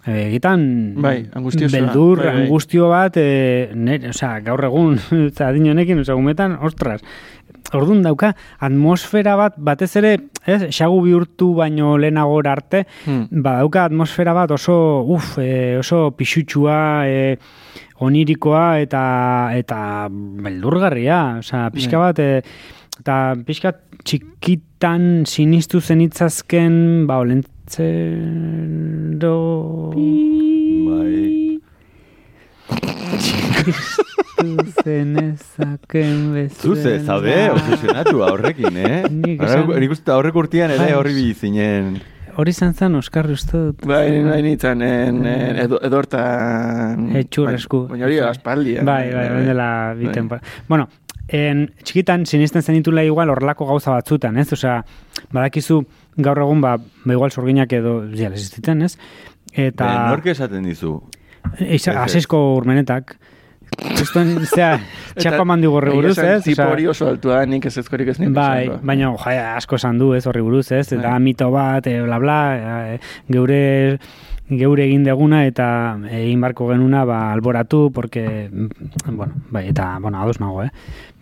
eh, egitan Bai, angustiosoa. beldur, Bai, bai. angustio bat, e, nere, osea, gaur egun, [LAUGHS] eta adin honekin, osea, umetan, ostras, Orduan dauka, atmosfera bat, batez ere, ez, xagu bihurtu baino lehenagora arte, Hmm. badauka atmosfera bat oso, uf, e, oso pixutsua, e, onirikoa eta eta beldurgarria, osea, pixka bat, e, eta pixka txikitan sinistu zenitzazken, ba, olentzero... bai. Zenezaken bezala. Zuze, zaude, obsesionatu horrekin, eh? Nik uste aurreko urtean ere Bai. horri bizinen. Hori izan zen, Oskar, uste dut. Bai, bai, nintzen, en, en, edo, edortan... Etxurresku. Baina hori aspaldi. eh? Bai, bai, bai, dela Bai. biten. Bueno, en, txikitan sinisten zenitula igual horrelako gauza batzutan, ez? Osea, badakizu gaur egun, ba, ba igual sorginak edo, ja, existiten, ez? Eta... Eta... Nork esaten dizu? Eiza, Ez, ez. asesko urmenetak. Justo, zera, txako mandigu horri buruz, ez? Tipo hori oso altua, nik ez ezkorik ez nik. Bai, baina ja, asko esan du, ez, horri buruz, ez, eta Bai. mito bat, e, bla, bla, e, geure geure egin deguna eta egin barko genuna ba, alboratu, porque, mm, bueno, bai, eta, bueno, ados nago, eh?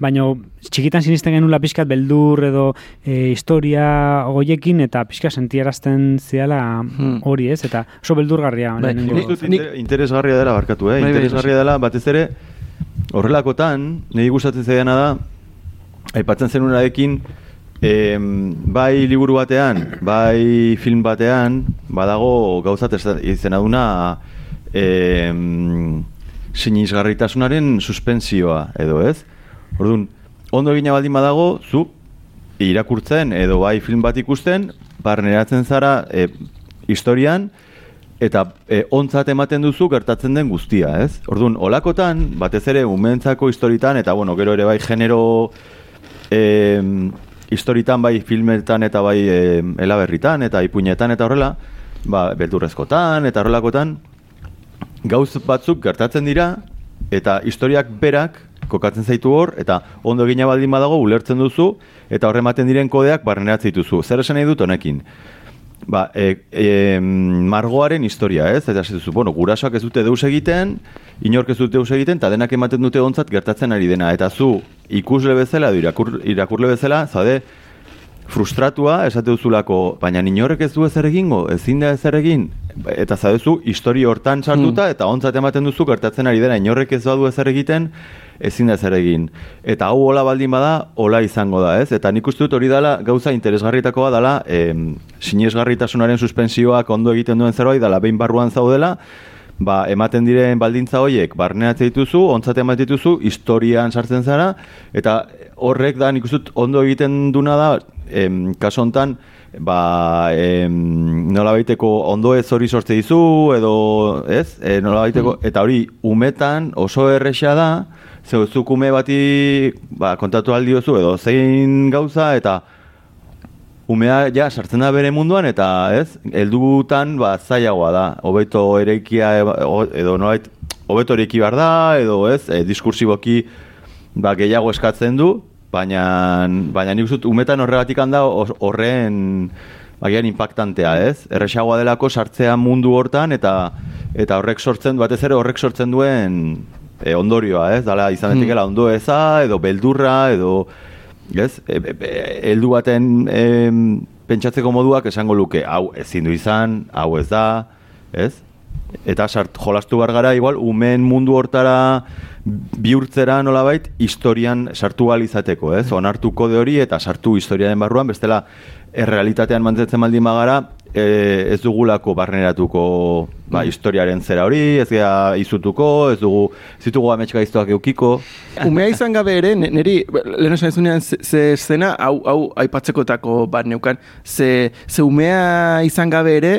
Baina txikitan sinisten genula pixkat beldur edo e, historia goiekin eta pixka sentiarazten ziala Hmm. hori, ez? Eta oso beldurgarria. Bai, interesgarria dela barkatu, eh? Bai, bai, interesgarria dela, batez ere, horrelakotan, niri gustatzen zaidana da, aipatzen zenunarekin, em, bai liburu batean, bai film batean, badago gauzat izena duna em, sinisgarritasunaren suspensioa, edo ez? Orduan, ondo egina baldin badago, zu irakurtzen edo bai film bat ikusten, barneratzen zara e, historian, eta e, ontzat ematen duzu gertatzen den guztia, ez? Orduan, olakotan, batez ere, umentzako historitan, eta bueno, gero ere bai genero e, historitan, bai filmetan eta bai e, elaberritan, eta ipuinetan eta horrela, ba, beldurrezkotan, eta horrelakotan, gauz batzuk gertatzen dira, eta historiak berak kokatzen zaitu hor, eta ondo egina baldin badago ulertzen duzu, eta horrematen diren kodeak barneratzen dituzu. Zer esan nahi dut honekin? Ba, e, e, margoaren historia, ez? Eta duzu, bueno, gurasoak ez dute deus egiten, inork ez dute deus egiten, eta denak ematen dute ontzat gertatzen ari dena. Eta zu, ikusle bezala, edo irakur, irakurle bezala, zade, frustratua esate duzulako, baina inorrek ez du ezer egingo, ezin da ezer egin, eta zadezu, histori hortan sartuta, eta ontzat ematen duzu gertatzen ari dena, inorrek ez badu ezer egiten, ezin da ezer egin. Eta hau hola baldin bada, hola izango da, ez? Eta nik uste dut hori dela, gauza interesgarritakoa dela, em, sinesgarritasunaren suspensioak ondo egiten duen zerbait, dela behin barruan zaudela, ba, ematen diren baldintza horiek barneatzen dituzu, ontzat ematen dituzu, historian sartzen zara, eta horrek da nik dut ondo egiten duna da, em, kaso hontan, ba, em, nola baiteko ondo ez hori sortze dizu, edo, ez, e, nola baiteko, eta hori umetan oso erresa da, zeu zuk ume bati ba, kontatu aldiozu, edo zein gauza, eta umea ja sartzen da bere munduan eta ez, heldutan ba zailagoa da. Hobeto ereikia e- o- edo nolait hobeto ereiki behar da edo ez, e, diskursiboki ba gehiago eskatzen du, baina baina nik dut umetan horregatik handa horren agian impactantea, ez? Erresagoa delako sartzea mundu hortan eta eta horrek sortzen batez ere horrek sortzen duen e, ondorioa, ez? Dala izan daitekeela ondo eza edo beldurra edo ez? E, e, e, heldu baten em, pentsatzeko moduak esango luke, hau ezin du izan, hau ez da, ez? Eta sart, jolastu bar gara, igual, umen mundu hortara bihurtzera nolabait historian sartu ahal izateko, ez? Onartu kode hori eta sartu historiaren barruan, bestela errealitatean mantzetzen baldin bagara, e, ez dugulako barneratuko ba, historiaren zera hori, ez gea izutuko, ez dugu, ez ditugu ametska iztuak eukiko. [LAUGHS] Umea izan gabe ere, niri, lehen esan ezunean, ze, ze eszena, hau, hau aipatzekoetako bat neukan, ze, ze umea izan gabe ere,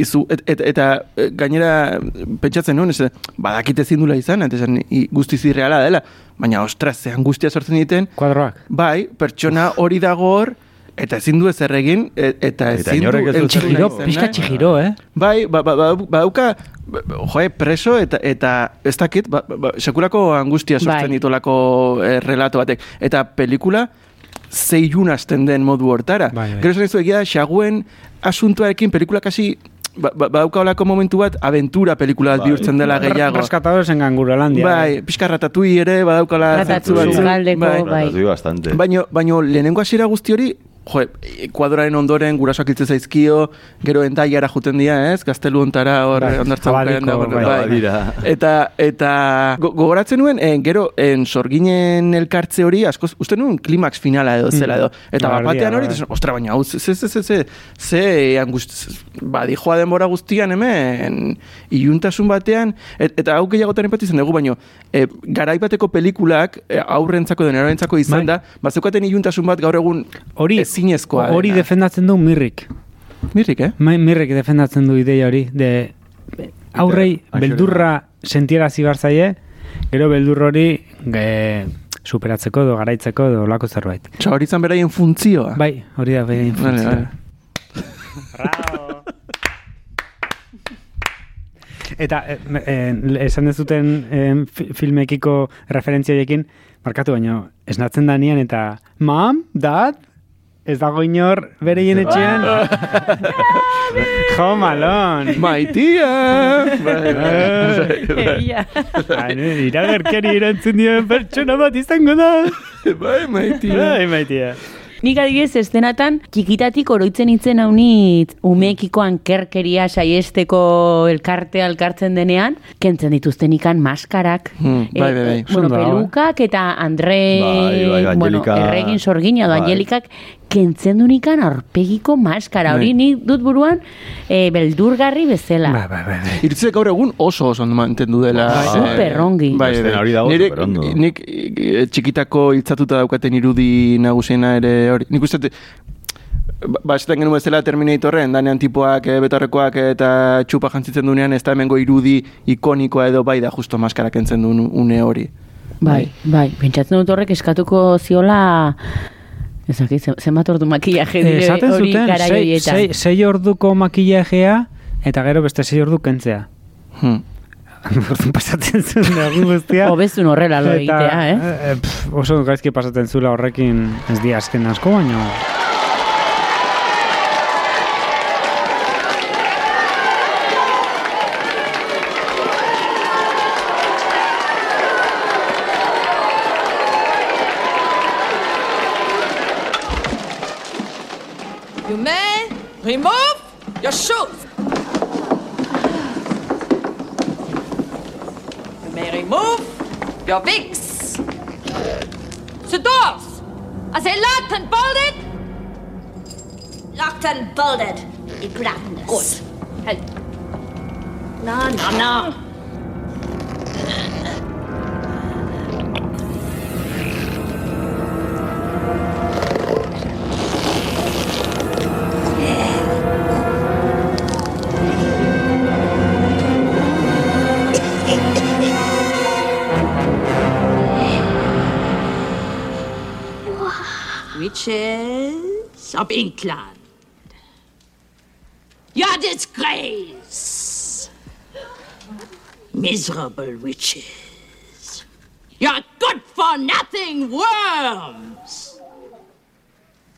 izu, et, et, eta e, gainera pentsatzen nuen, ez, badakit ezin dula izan, eta esan guztiz irreala dela, baina ostras, ze angustia sortzen diten, Kuadroak. bai, pertsona hori dago hor, eta ezin du ezer egin, e- eta Eta ezin du ez du entzuna Txigiro, pixka txigiro, eh? Bai, ba, ba, ba, badauka, ba, joe, preso eta eta ez dakit, ba, ba, sekulako angustia sortzen Bai. ditolako eh, relato batek. Eta pelikula zeilun hasten den modu hortara. Bai, bai. Gero esan egia, xaguen asuntoarekin pelikula kasi ba, ba, badauka holako momentu bat aventura pelikula bat bihurtzen dela gehiago. Rescatadores en Ganguralandia. Bai, pixka ratatui ere badaukala Ratatouille, batzuk. Galdeko, bai. Bastante. Baino, baino lehenengo hasiera guzti hori, jo, kuadraren ondoren gurasoak hiltzen zaizkio, gero entaiara juten dira, ez? Gaztelu ontara hor Bai, ondartza dago, bai. Badira. Eta, eta go- gogoratzen nuen, en, gero, en sorginen elkartze hori, askoz, uste nuen klimaks finala edo zela edo. Eta Ba, bat batean hori, bai. ostra, baina, hau, ze, ze, ze, ze, ze, angust, ba, dijoa denbora guztian hemen, iluntasun batean, et, eta hau gehiagotan empatizen dugu, baino, e, garaipateko pelikulak, e, aurrentzako den erorentzako izan Bai. da, bazeukaten iluntasun bat gaur egun Hori, ezinezkoa. hori dena. defendatzen du mirrik. Mirrik, eh? Mirrik defendatzen du ideia hori. De, aurrei, beldurra sentierazi bar zaie, gero beldur hori ge, superatzeko edo garaitzeko edo lako zerbait. Osa, hori izan beraien funtzioa. Bai, hori da bere Vale, infuntzioa. vale. Eta eh, eh, esan dezuten eh, fi- filmekiko referentzioekin markatu baino, esnatzen da nian eta mam, dad, ez dago inor bereien etxean. [LAUGHS] [LAUGHS] jo, malon. Maitia! Egia. Iragerkeri erantzun dien pertsona bat izango da. Bai, maitia. Bai, maitia. Nik adibidez estenatan txikitatik oroitzen itzen haunit umeekiko ankerkeria saiesteko elkartea elkartzen denean, kentzen dituzten ikan maskarak. Hmm, bai, bai, bai. bueno, Ondo dago, eh? pelukak eta Andre, Bai, bai, bueno, Angelika- erregin sorgina bai. Angelikak kentzen du nikan aurpegiko maskara. Hori Bai. nik dut buruan eh, beldurgarri bezala. Bai, bai, bai. bai. Gaur egun oso oso ondo mantendu dela. Bai, eh, super ongi. Bai, bai. dago Nire-. Nik eh, txikitako hiltzatuta daukaten irudi nagusiena ere hori. Nik uste ba- esaten genuen bezala Terminatorren, danean tipoak, e, betorrekoak eta txupa jantzitzen dunean, ez da hemengo irudi ikonikoa edo bai da justo maskara kentzen duen une hori. Bai, bai, pentsatzen dut horrek eskatuko ziola ezakit, ze- zenbat ordu makillaje dire Esaten hori zuten, sei, sei, sei orduko makillajea, eta gero beste sei ordu kentzea. Hmm. Orduan pasatzen zuen egun guztia. Hobezun horrela lo Eta, egitea, eh? eh, pff, oso gaizki pasatzen zula horrekin ez di azken asko, baino... You may remove your shoes. Remove your wigs. The doors, are they locked and bolted? Locked and bolted. Gladness. Good. No, no, no. Is of England. Your disgrace. Miserable witches. You're good for nothing worms.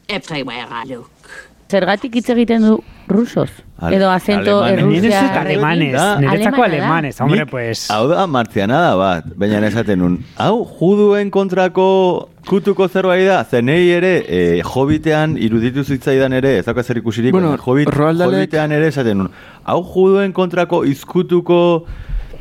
Everywhere I look. Zergatik hitz egiten du rusos? Ale- Edo. Ni errusia... alemanes, niretzako alemanes, hombre, Nik- pues... Hau da martzianada bat, baina esaten nun. Hau, juduen kontrako kutuko zerbait da, zenei ere, e, hobitean iruditu zitzaidan ere, ez dauka zer ikusirik, Bueno, Dahlek- hobitean ere esaten nun. Hau, juduen kontrako izkutuko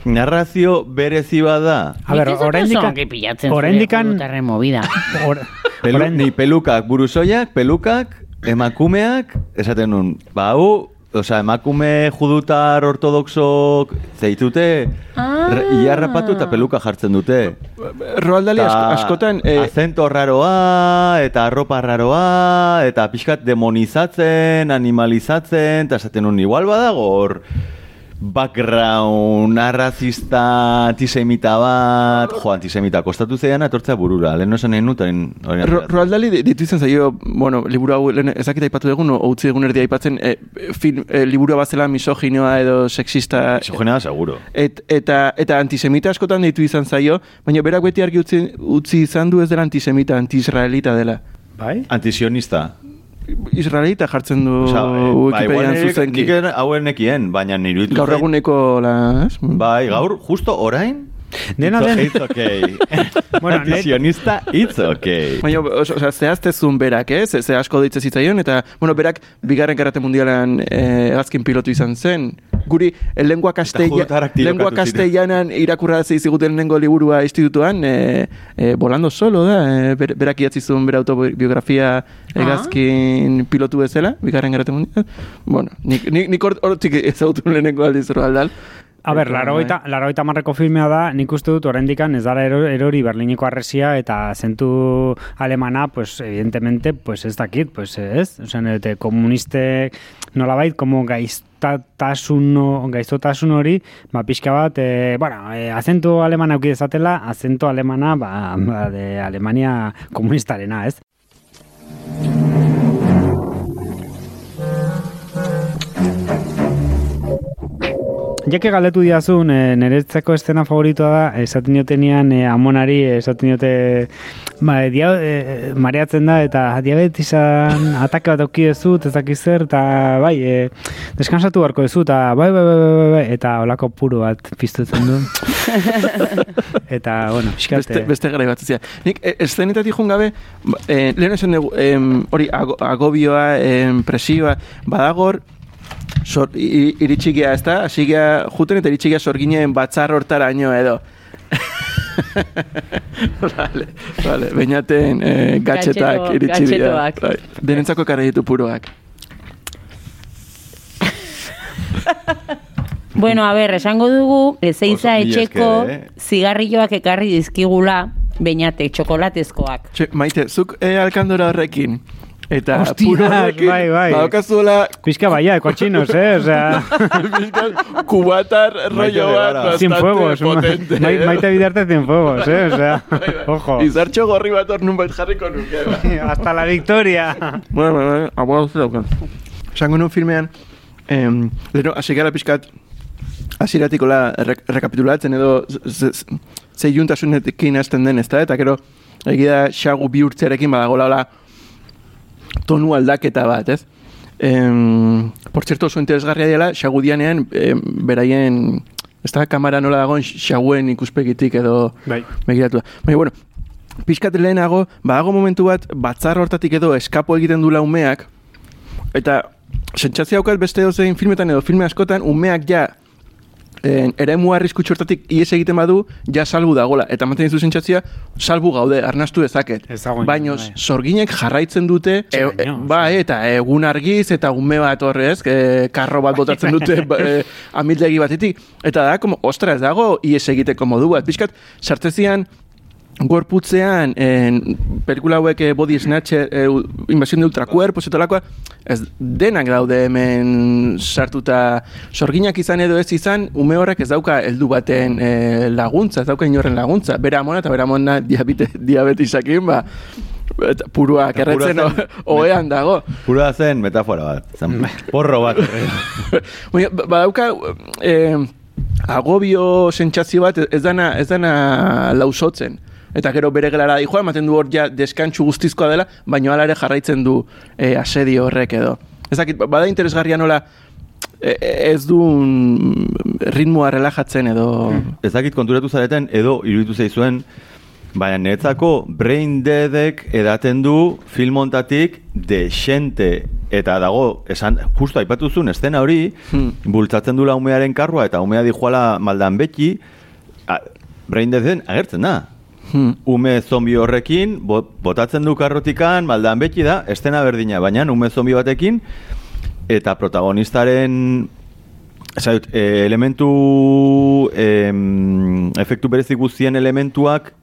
narrazio berezi bada. A ber, oraindikan... ongi pilatzen judutarren movida. [LAUGHS] Or, Pelu, ni pelukak buruzoiak, pelukak, emakumeak, esaten nun, ba, hau, Osea, emakume judutar ortodoxok zeitute, Ah. re- ia rapatu eta peluka jartzen dute. Roald Dahl asko- Ta askotan... eh, Azento raroa, eta arropa raroa, eta pixkat demonizatzen, animalizatzen, eta esaten nun, igual badago hor background arrazista antisemita bat, jo, antisemita kostatu zeian atortzea burura, lehen esan nahi nuten. orain Ro, ateratzen. Roald Dahl di- ditu izan zaio, bueno, liburu hau, lehen ezakit aipatu dugun, o utzi egun erdi aipatzen, e, film, e, liburu bazela misoginoa edo sexista... Misogena, seguro. Et, eta, eta antisemita askotan ditu izan zaio, baina berak beti argi utzi, utzi izan du ez dela antisemita, anti-israelita dela. Bai? Antisionista. Israelita jartzen du Osea, eh, ba, igual Wikipedian nire- zuzenki. nik hauen nekien, baina nire Gaur eguneko la... ez? Bai, gaur, justo orain, Dena it's, den- it's okay. [LAUGHS] Bueno, Antisionista, it's okay. Baina, oso- osea, zehaztezun berak, eh? Ze, ze asko ditze zitzaion, eta, bueno, berak, bigarren karate mundialan eh, hegazkin pilotu izan zen. Guri, el lengua, castella, judutarrak tirokatu lengua castellanan irakurra ziziguten lehenengo liburua institutuan, eh, eh, volando solo da, eh, ber, berak idatzi zuen bere autobiografia hegazkin pilotu bezala, bigarren karate mundial. Bueno, nik, nik, nik hor- hortik ezagutu lehenengo aldiz Roald A ber, larogeita, larogeita marreko filmea da, nik uste dut oraindikan ez dara ero- erori Berlineko arresia eta zentu alemana, pues, evidentemente, pues ez dakit, pues ez, osean, eta komuniste nolabait, como gaiztatasun, gaiztotasun hori, ba, pixka bat, e, bueno, e, azentu alemana auki dezatela, azentu alemana, ba, ba, de Alemania komunistarena, ez? Jake galetu diazun, e, niretzako estena favoritoa da, esaten diotenean e, amonari, esaten diote, ba, dia, e, mareatzen da, eta diabetisan atake bat auki dezut, ez dakiz zer, eta bai, e, deskansatu beharko dezu, eta bai, bai, bai, bai, bai, eta olako puru bat piztutzen du. [LAUGHS] eta, bueno, Beste, pixkate. beste gara bat zizia. Nik, e, eszenetatik jun gabe, ba, e, lehen esan dugu, hori, ago, agobioa, em, presioa, badagor, sor, i- iritxigia, ez da? Asigia juten eta iritxigia sorginen batzar hortaraino edo. [LAUGHS] vale, vale, bainaten eh, gatxetak iritsi dira. Bai, denentzako ekarri ditu puroak. [LAUGHS] Bueno, a ber, esango dugu, mila etxeko eh? zigarrilloak ekarri dizkigula, bainate, txokolatezkoak. Txe, maite, zuk e, alkandora horrekin. Eta horrekin, bai, bai. badaukazuela Pixka baia, kotxinos, eh? Osea, [LAUGHS] kubatar rollo bat bastante sin fuegos. ma- potente. mai- maite bidarte sin fuegos, eh? Osea, [LAUGHS] ojo. Izartxo gorri bat hor nunbait jarriko nuke. [LAUGHS] Hasta la victoria. bueno, bueno, bueno, abuela uste daukan. Esango nun filmean, em, leheno, hasi gara pixkat, hasiratikola re, rekapitulatzen edo ze- ze- ze juntasunetekin hasten den, ezta? Eta gero, egia xagu bihurtzearekin badagola hola tonu aldaketa bat, ez? Em, por cierto, oso interesgarria dela, xagu dianean, em, beraien, ez da, kamara nola dagoen xaguen ikuspegitik edo Bai. begiratu. Baina, bueno, pixkat lehenago, badago momentu bat, batzar hortatik edo eskapo egiten dula umeak, eta sentsazio haukat beste dozein filmetan edo filme askotan, umeak ja en, eremu arriskutsu hortatik ies egiten badu, ja salbu dagola. Eta manten zu sentsazioa, salbu gaude, arnastu dezaket. Baina, bai. sorginek jarraitzen dute, e, e, bai, eta egun argiz, eta ume bat horrez, e, karro bat botatzen dute [LAUGHS] ba, e, amildegi batetik. Eta da, como, ostra, ez dago ies egiteko modu bat. Piskat, sartzezian, gorputzean, en, pelikula hauek eh, body snatcher, eh, u- invasión de ultracuerpos, eta lakoa, ez denak daude hemen sartuta sorginak izan edo ez izan, ume horrek ez dauka heldu baten eh, laguntza, ez dauka inorren laguntza. Bera amona eta bera amona diabete, diabetisakin, ba, Eta purua, kerretzen purua zen- o- ohean dago. Pura zen metafora bat. Zen porro bat. [LAUGHS] Baina, ba- badauka, eh, agobio sentsazio bat ez dana, ez dana lausotzen. Eta gero bere gelara dijoa, ematen du hor ja deskantxu guztizkoa dela, baina hala ere jarraitzen du eh, asedio horrek edo. Ez dakit, ba- bada interesgarria nola eh, ez du ritmoa relajatzen edo... Ez dakit konturatu zareten edo iruditu zaizuen Baina netzako Brain Deadek edaten du film hontatik desente eta dago, esan, justo aipatu zuen estena hori, Hmm. bultzatzen dula umearen karrua eta umea dijoala maldan beti, a, Brain Deaden agertzen da. Hmm. Ume zombi horrekin, bo- botatzen du karrotikan, maldan beti da, estena berdina, baina ume zombi batekin, eta protagonistaren Zait, e, elementu em, efektu berezik guztien elementuak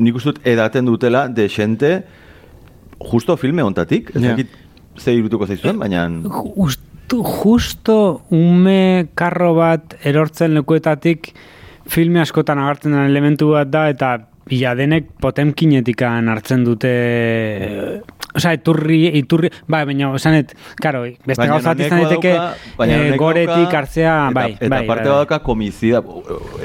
nik uste dut edaten dutela desente justo filme hontatik. Ez dakit ze irutuko zaizuen, baina... Justo, justo ume karro bat erortzen lekuetatik filme askotan agartzen den elementu bat da eta bila denek potemkinetikan hartzen dute eh, Osa, iturri, iturri, bai, baina, esanet, karo, beste gauza izan daiteke eh, honek goretik hartzea, eta, bai, eta bai, parte bai, badauka komizida,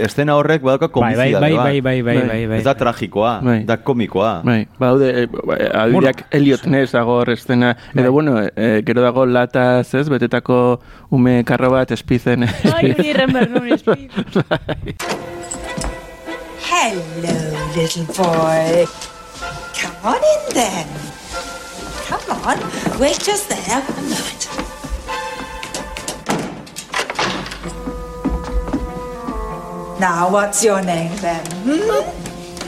estena horrek badauka bai, komizida. bai, bai, bai, bai, bai, bai, Ez da tragikoa, Bai. da komikoa. Bai, baude, e, adibideak Elliot Ness dago hor estena, edo Bai. bueno, e, gero dago lataz, ez, betetako ume karro bat espizen. Ai, Eddie Remberg, no speed. [LAUGHS] Hello, little boy. Come on in then. Come on, wait just there a moment. Now, what's your name then? Hmm?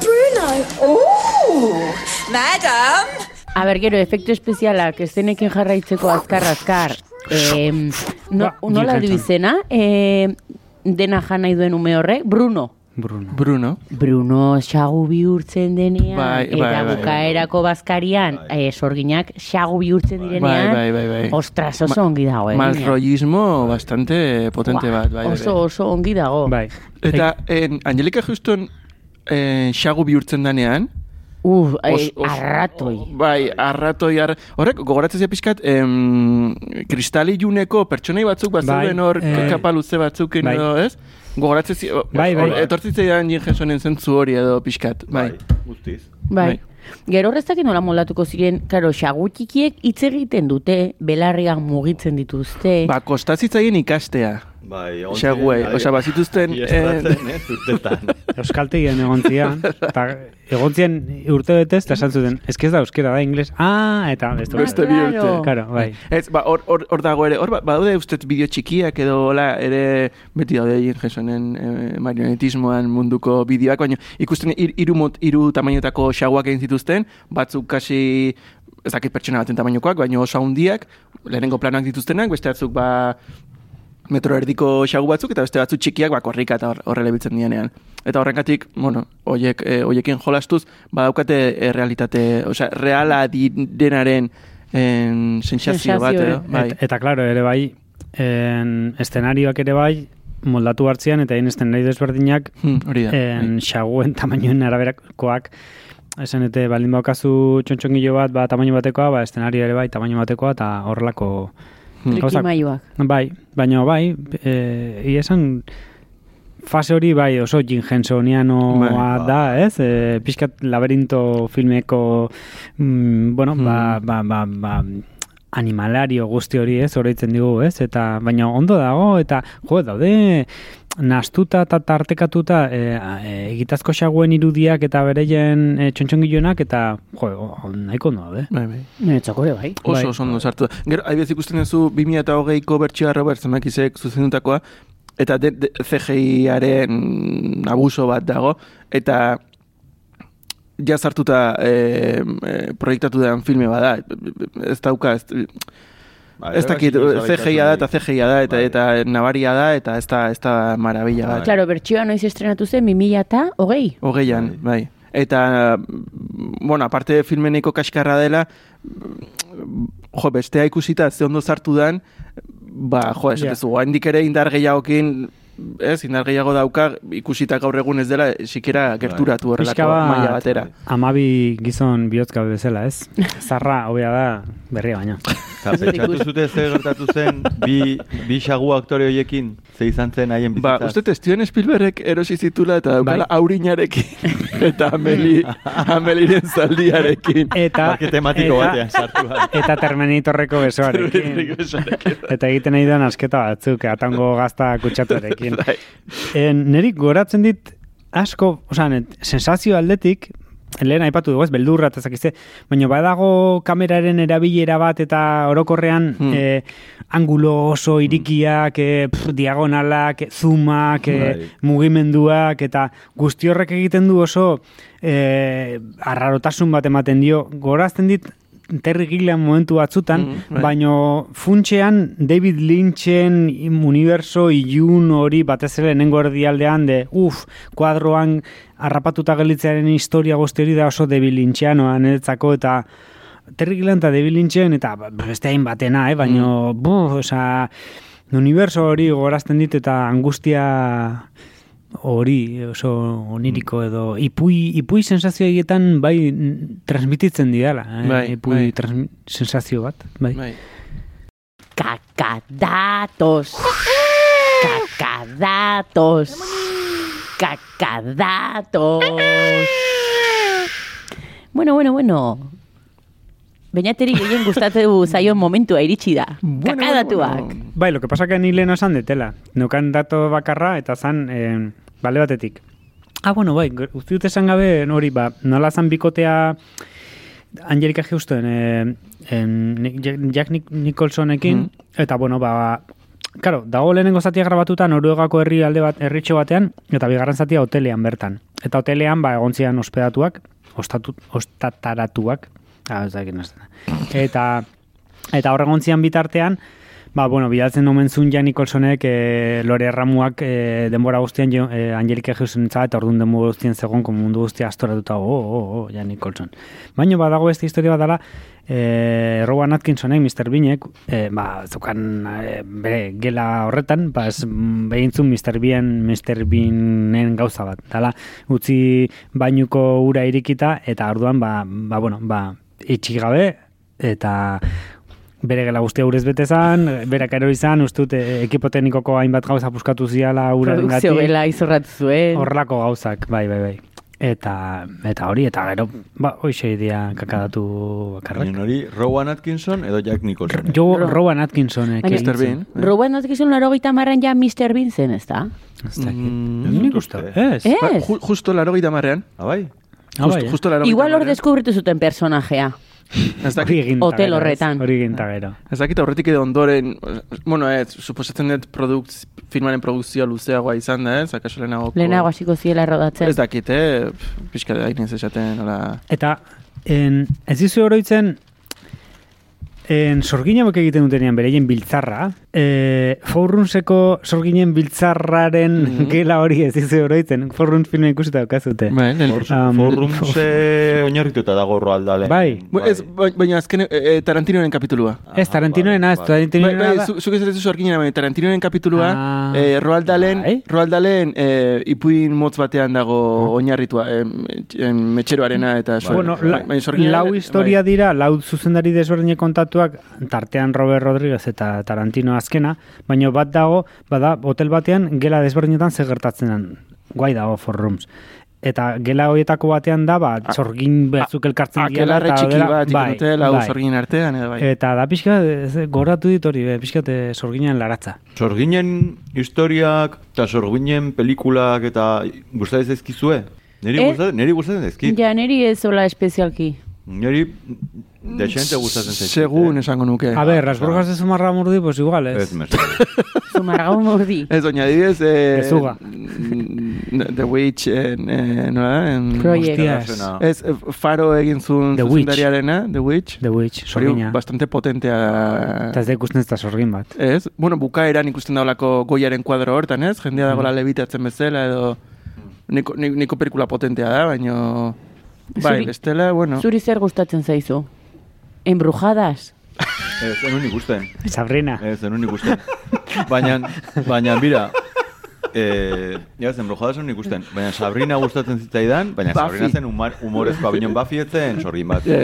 Bruno. Ooh, madam. A ber, gero, efektu espezialak estenekin jarraitzeko azkar-azkar. Eh, no, nola du izena? Eh, dena jan nahi duen ume horrek? Bruno. Bruno. Bruno. Bruno xagu bihurtzen denean, Bai, eta bai, bai. bukaerako bazkarian, eh, sorginak xagu bihurtzen direnean, Bai, bai, bai, bai. ostras, oso ongi dago. eh, Mal rollismo bastante potente Buah, bat, bai, bai, Oso, bai. oso ongi dago. Bai. Eta en, Angelika Houston eh, xagu bihurtzen danean, Uf, eh, os- os- arratoi. Bai, arratoi, ar... horrek, gogoratzen zia pixkat, em, kristali juneko pertsonei batzuk bat Bai, zeuden hor eh, kapa luze batzukin bai. edo, ez? Gogoratzen zia, Bai, bai. etortzen zidan Jim Hensonen zentzu hori edo pixkat, bai. guztiz. Bai. Bai. Gero horrezak nola moldatuko ziren, karo, xagutikiek hitz egiten dute, belarriak mugitzen dituzte. Ba, kostatzitzaien ikastea. Bai, Xaguei, osea, bazituzten, [LAUGHS] Iestratzen, eh, urtetan. [LAUGHS] Euskaltegien egon zian, eta egon zian urte betez, eta esan zuten, ez ez da euskera da, ingles, ah, eta beste Beste bi urte. Claro. Bai. Ez, ba, hor, hor, hor dago ere, hor ba- badaude ustez bideo txikiak edo hola ere beti daude Jim Hensonen eh, marionetismoan munduko bideoak, baina ikusten ir, iru, mot, iru tamainotako xaguak egin zituzten, batzuk kasi ez dakit pertsona baten tamainokoak, baina oso handiak, lehenengo planak dituztenak, beste batzuk ba metro erdiko xagu batzuk eta beste batzuk txikiak ba korrika eta hor- horrela biltzen dienean. Eta horrengatik, bueno, hoiek e, hoiekin jolastuz badaukate e, realitate, osea, reala direnaren en, sentsazio bat edo, bai. Eta, eta claro, ere bai, en, eszenarioak ere bai, moldatu hartzian, eta hain eszenari desberdinak, Hmm, hori da. en, xaguen tamainoen araberakoak, esan ete baldin baukazu txontxongilo bat, ba, tamaino batekoa, ba, eszenario ere bai, tamaino batekoa, eta horrelako. Trikimailuak. Bai, baina bai, e, ia esan fase hori bai oso Jim Hensonianoa Bai. da, ez? E, pixkat laberinto filmeko mm, bueno, ba, ba, ba, ba, animalario guzti hori ez, oroitzen digu, ez? Eta, baina ondo dago, eta jo, daude nastuta eta tartekatuta e, e, egitazko xaguen irudiak eta bereien e, txontxongilonak eta jo, nahiko ondo daude. Bai, bai. Niretzako ere, bai. Oso Bai. oso ondo sartu da. Gero, adibidez ikusten duzu 2008ko bertsioa Robert Zemeckisek zuzendutakoa, eta de, de, CGI-aren abuso bat dago, eta ja sartuta e, e, proiektatu den filme bada, ez dauka, ez, Bai, ez dakit, CGI da eta CGI da, eta, Bai. eta nabaria da, eta ez da, ez da marabila bat. Claro, bertsioa noiz estrenatu zen, 2000 eta hogei. Hogeian, bai. Eta, mm, bueno, aparte filmeneko kaskarra dela, jo, bestea ikusita ze ondo sartu dan, ba, jo, esatezu, handik ere indar gehiagokin ez, indar gehiago dauka, ikusita gaur egun ez dela, sikera gerturatu horrelako maila batera. Amabi gizon bihotzka bezala, ez? [LAUGHS] Zarra, hobea da, berria baino. Eta pentsatu zute ze gertatu zen bi, bi xagu aktore horiekin, ze izan zen haien Ba, bizitza. uste Steven Spielbergek erosi zitula eta daukala Bai. aurinarekin [LAUGHS] eta Ameli, Ameliren zaldiarekin. Eta, tematiko eta- batean sartu. Eta Terminatorreko besoarekin. eta egiten nahi den asketa batzuk, atango gazta kutsatuarekin. [LAUGHS] Bai. En, niri goratzen dit asko, osea, sensazio aldetik, lehen aipatu dugu ez, beldurra eta zakizte, baina badago kameraren erabilera bat eta orokorrean Hmm. eh, angulo oso irikiak, eh, pf, diagonalak, eh, Bai. mugimenduak eta guzti horrek egiten du oso eh, arrarotasun bat ematen dio. Gorazten dit Terry Gilliam momentu batzutan, Mm, bai. baino funtxean David Lynchen universo ilun hori batez ere lehenengo erdialdean de, uf, kuadroan harrapatuta gelitzearen historia guzti hori da oso David Lynchianoa niretzako eta Terry Gilliam eta David Lynchen eta beste hain batena, eh? baino, Mm. buf, oza, universo hori gorazten dit eta angustia hori oso oniriko edo ipui, ipui sensazio egietan bai transmititzen didala. Eh? Bai, ipui bai. transmi- sensazio bat. Bai. Bai. Cacadatos. Cacadatos. Cacadatos. Bueno, bueno, bueno. Beñateri gehien gustatu zaion momentua iritsi da. Bueno, Kakadatuak. bueno, Bai, lo que pasa que ni lehen osan detela. Neukan dato bakarra eta zan eh, bale batetik. Ah, bueno, bai, uste dut esan gabe hori, ba, nola zan bikotea Angelika Houston, eh, en, Jack Jack Nic- Nicholsonekin, eta, bueno, ba, Karo, dago lehenengo zatia grabatuta Noruegako herri alde bat, herritxo batean, eta bigarren zatia hotelean bertan. Eta hotelean, ba, egon zian ospedatuak, ostatu, ostataratuak, ah, ez dakit. [LAUGHS] Eta, eta hor egon zian bitartean, ba, bueno, bidaltzen omen zuen Jan Nicholsonek e, Lore Erramuak e, denbora guztian jo, e, Angelika Houston eta orduan denbora guztian zegoen komo mundu guztia astoratuta, oh, oh, oh, Jan Nicholson. Baina badago beste historia bat dela, e, Rowan Atkinsonek, Mr. Beanek, e, ba, zukan e, bere gela horretan, ba, ez, mm, behintzun Mr. Bean, Mr. Beanen gauza bat. Dala, utzi bainuko ura irikita, eta orduan, ba, ba, bueno, ba, itxi gabe, eta bere gela guztia urez bete zan, berak erori zan, uste dut eh, ekipo teknikoko hainbat gauza puskatu ziala uraren Produkzio gela izorratu zuen. Horrelako gauzak, bai, bai, bai. Eta, eta hori, eta gero, ba, hoxe idea kakadatu bakarrak. Baina hori, Rowan Atkinson edo Jack Nicholson. Jo, Ro- Rowan. Baina- egin Mr. zuen. Bean. Rowan Atkinson laro gita marran ja Mr. Bean zen, ez da? Ez. Mm, Ez. Ez. Ba, ju, justo laro gita marrean. Ah, bai? Ah, bai, eh? justo laro Igual hor deskubritu zuten personajea. [LAUGHS] Ez dakit, Hotel horretan. Hori egin ta gero. ez dakit aurretik edo ondoren, bueno, ez, suposatzen dut produkt, filmaren produkzioa luzeagoa izan da, ez, akaso lehenago. Lehenago hasiko ziela rodatzen. Ez dakit, eh, pixka da esaten, hola... Eta, en, ez dizu oroitzen, en, sorginamok egiten dutenean bereien biltzarra, e, Fourrunseko sorginen biltzarraren Mhm. gela hori ez dizu oroitzen, Fourruns filme ikusita daukazute. Bai, lehen- Um, Forrumse oinarrituta dago roaldale. Bai. Bu- ez, ba- baina azken e, e, Tarantinoren kapitulua. Ez, Tarantinoena, ez, Bai, Tarantinoena bai, zu- zuk ez dut zorginen, baina Tarantinoren kapitulua, Ah. eh, Roaldalen, Bai. Roaldalen eh, ipuin motz batean dago oinarritua, eh, em, metxeroarena eta... Bai, Bueno, bai. la, lau historia bai. dira, lau zuzendari desberdinen kontatuak, tartean Robert Rodriguez eta Tarantino azkena, baina bat dago, bada, hotel batean, gela desberdinetan zer gertatzen den. Guai dago for rooms. Eta gela horietako batean da, ba, sorgin batzuk elkartzen Akelarre eta txiki dela- bat bai, ikute, lau bai. zorginen artean, edo bai. Eta da pixka, ez, goratu dit hori, be, pixka te sorginean laratza. Sorginen historiak eta sorginen pelikulak eta gustatzen zaizkizue? Neri Eh? gustatzen, neri gustatzen zaizkit. Ja, neri ez hola espezialki. Neri dexente gustatzen zaizkit. Segun esango nuke. A ber, Rasburgas de Zumarra murdi, pues igual, Ez, ez. mesedez. [LAUGHS] Zumargau mordi. Ez, doña adibidez... Eh, Bezuga. mm, The Witch, en, eh, nola? En, Project. Hostias. Ez, eh, Faro egin zuen The Witch. zuzendariarena, The Witch. The Witch, sorgina. bastante potentea. Eta ez da ikusten ez da sorgin bat. Ez, bueno, bukaeran ikusten daulako goiaren kuadro hortan, ez? Jendea Mm. dagoela lebitatzen bezala edo... Niko, ni- niko pelikula potentea da, baino... Bai, Zuri- bestela, bueno... Zuri zer gustatzen zaizu? Embrujadas? Ez, enun ikusten. Sabrina. Ez, enun ikusten. Baina, baina, bira, Eh, ja, zen brujada zen ikusten. Baina Sabrina gustatzen zitzaidan, baina Buffy. Sabrina zen humor, humorezko abinon Buffy etzen sorgin bat. Da.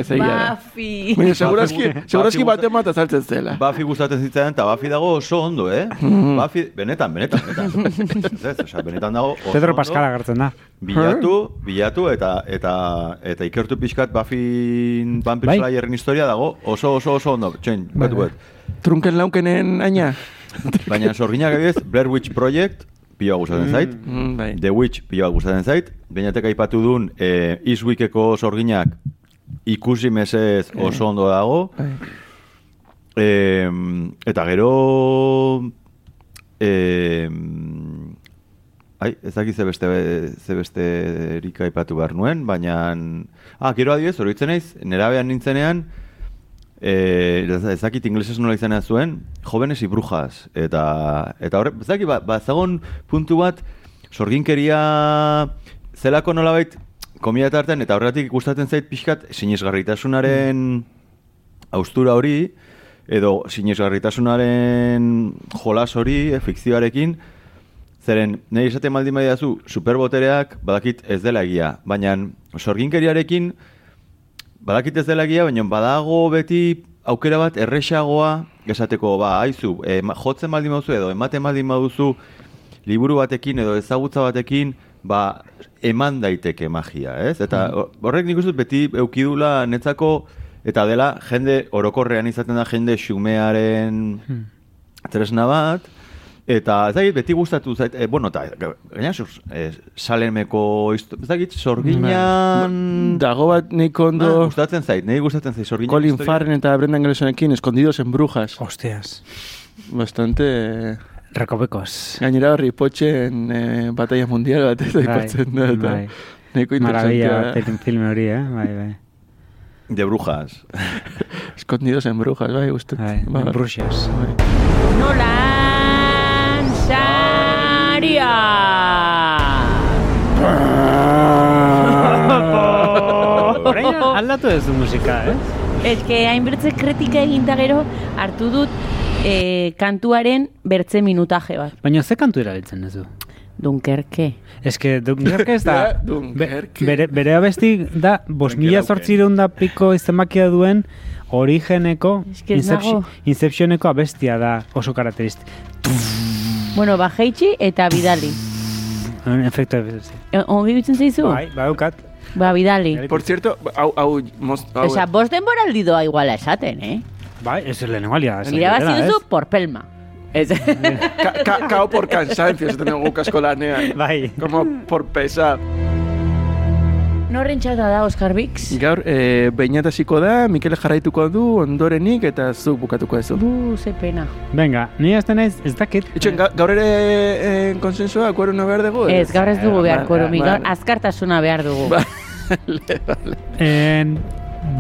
Buffy. Baina, segurazki, segurazki baten bat azaltzen zela. Buffy gustatzen zitzaidan, eta Buffy dago oso ondo, eh? Mm-hmm. Buffy, benetan, benetan, benetan. [LAUGHS] Ez, osea, benetan dago oso Pedro. Pascal agertzen da. Bilatu, bilatu, eta eta eta ikertu pixkat Buffy Vampire Bai. Slayerren historia dago oso oso oso ondo. Txoin, Bai, batu bai. bet. Trunken laukenen aina. Baina sorginak adibidez, Blair Witch Project, pila gustatzen zait. Mm, bai. The Witch pila gustatzen zait. Beinatek aipatu duen eh, Eastwickeko sorginak ikusi mesez oso ondo dago. Eh, eta gero... Eh, ai, ez dakit ze beste, ze beste erika aipatu behar nuen, baina... Ah, gero adibidez, horitzen naiz, nerabean nintzenean, eh, ez ez dakit inglesez nola izan zuen, jóvenes y brujas. Eta, eta horre, ez dakit, ba, ba, zagon puntu bat, sorginkeria zelako nolabait, komia tartean, eta horretik gustatzen zait pixkat, sinesgarritasunaren austura hori, edo sinesgarritasunaren jolas hori, eh, fikzioarekin, zeren, nahi esaten maldin badiazu, superbotereak badakit ez dela egia, baina sorginkeriarekin badakit ez dela egia, baina badago beti aukera bat erresagoa, esateko, ba, haizu, e, jotzen baldin baduzu edo ematen baldin baduzu liburu batekin edo ezagutza batekin, ba, eman daiteke magia, ez? Eta horrek nik uste beti eukidula netzako, eta dela, jende orokorrean izaten da jende xumearen tresna bat, eta ez dakit, beti gustatu zait, e, bueno, eta gaina sus, e, salemeko, histo- ez dakit, sorginan... Dago bat nik Ah, ondo gustatzen zait, nahi gustatzen zait, sorginan Colin historia- Farren eta Brendan Gleesonekin escondidos en brujas. Hostias. Bastante... Rekobekos. Gainera horri potxen eh, batalla mundial bat ez Bai, aipatzen da. Eta bai. Maravilla interesantea. film- filme hori, eh? Bai, bai. De brujas. [LAUGHS] Escondidos en brujas, bai, uste. Bai, Ba, Bruxas. bai. Nolan Saria! [LAUGHS] Orain [LAUGHS] aldatu ez du musika, eh? Ez que hainbertze kritika egin da gero hartu dut eh, kantuaren bertze minutaje bat. Baina ze kantu erabiltzen ez du? Dunkerke. Ez que Dunkerke ez da... [LAUGHS] be- Dunkerque. bere, bere abesti da, bos mila zortzireun da piko izenbakia duen origeneko Ez que. Inceptioneko abestia da oso karakteristik. Bueno, bajeitxi eta bidali. Efektu abesti. E, Ongi bitzen zaizu? Bai, baukat. Ba, bidali. Por cierto, hau, hau, hau, Esa, bost denboraldi doa iguala esaten, eh? Bai, ez ez lehenengo alia. ez Irabazi dela, duzu ez? por pelma. Ez. ka, ka, kao por cansancio, esaten dugu kasko lanean. Bai. Como por pesar. Norren txata da, Oscar Bix? Gaur, e, beinatasiko da, Mikel jarraituko du, ondorenik, eta zuk bukatuko ez du. Ze pena. Venga, ni azten naiz, ez dakit. Itxen, ga, gaur ere e, konsensua, kuero no behar dugu? Ez, gaur ez dugu Eh, beharko vale, eromi, vale. gaur azkartasuna behar dugu. [LAUGHS] Vale, vale. En,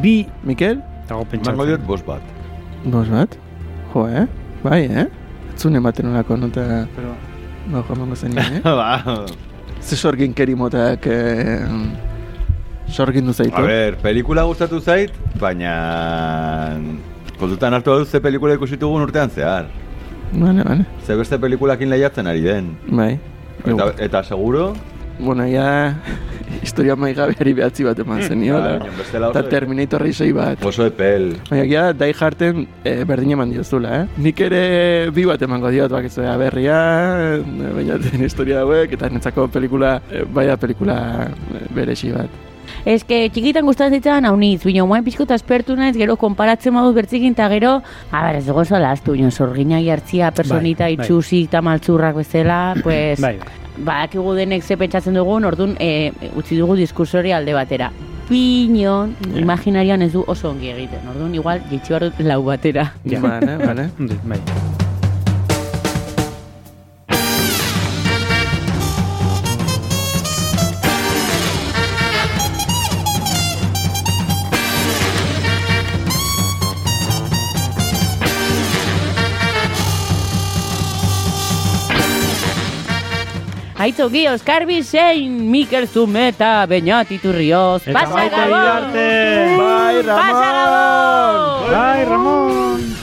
bi... Mikel? Dago Mango pentsatzen. diot bost bat. Bos bat? Jo, eh? Bai, eh? Zun ematen olako nota... Pero... Ba, joan mango zen eh? [LAUGHS] ba, Ze sorgin keri motak... Eh, sorgin du zaitu. a ber, pelikula gustatu zait, baina... Kontutan hartu dut ze pelikula ikusitugun urtean zehar. Vale, vale. Ze beste pelikulakin lehiatzen ari den. Bai. Eta, eta seguro, Bueno, ja... [LAUGHS] Historia maigabeari behatzi bat eman zen baina bestela Eta Terminator risei bat. oso epel. Baina ja, dai jarten e, berdin eman diozula, eh? Nik ere bi bat emango diot, bak ez berria, eh, baina historia hauek, eta netzako pelikula, eh, baina pelikula eh, beresi bat. Ez que txikitan gustatzen zitzan hauniz, bino guain pixkota espertu naiz, gero konparatzen moduz bertzikin, eta gero, a ber, ez dugu zola, aztu, bino, sorgina jartzia, personita Bai, bai. itxusik, eta maltzurrak bezala, pues, Bai, badakigu denek ze pentsatzen dugun, orduan, e, utzi dugu diskursori alde batera. Pinon, Ja. imaginarian ez du oso ongi egiten, orduan, igual, jitsi behar dut lau batera. Ja. Vale, vale. bai. Aitzoki, Oskar Bizein, Mikel Zumeta, Beñat Iturrioz, Eta pasa Maite Gabon! Iriarte! Bai, Ramon! Pasa Gabon! Bai, Ramon!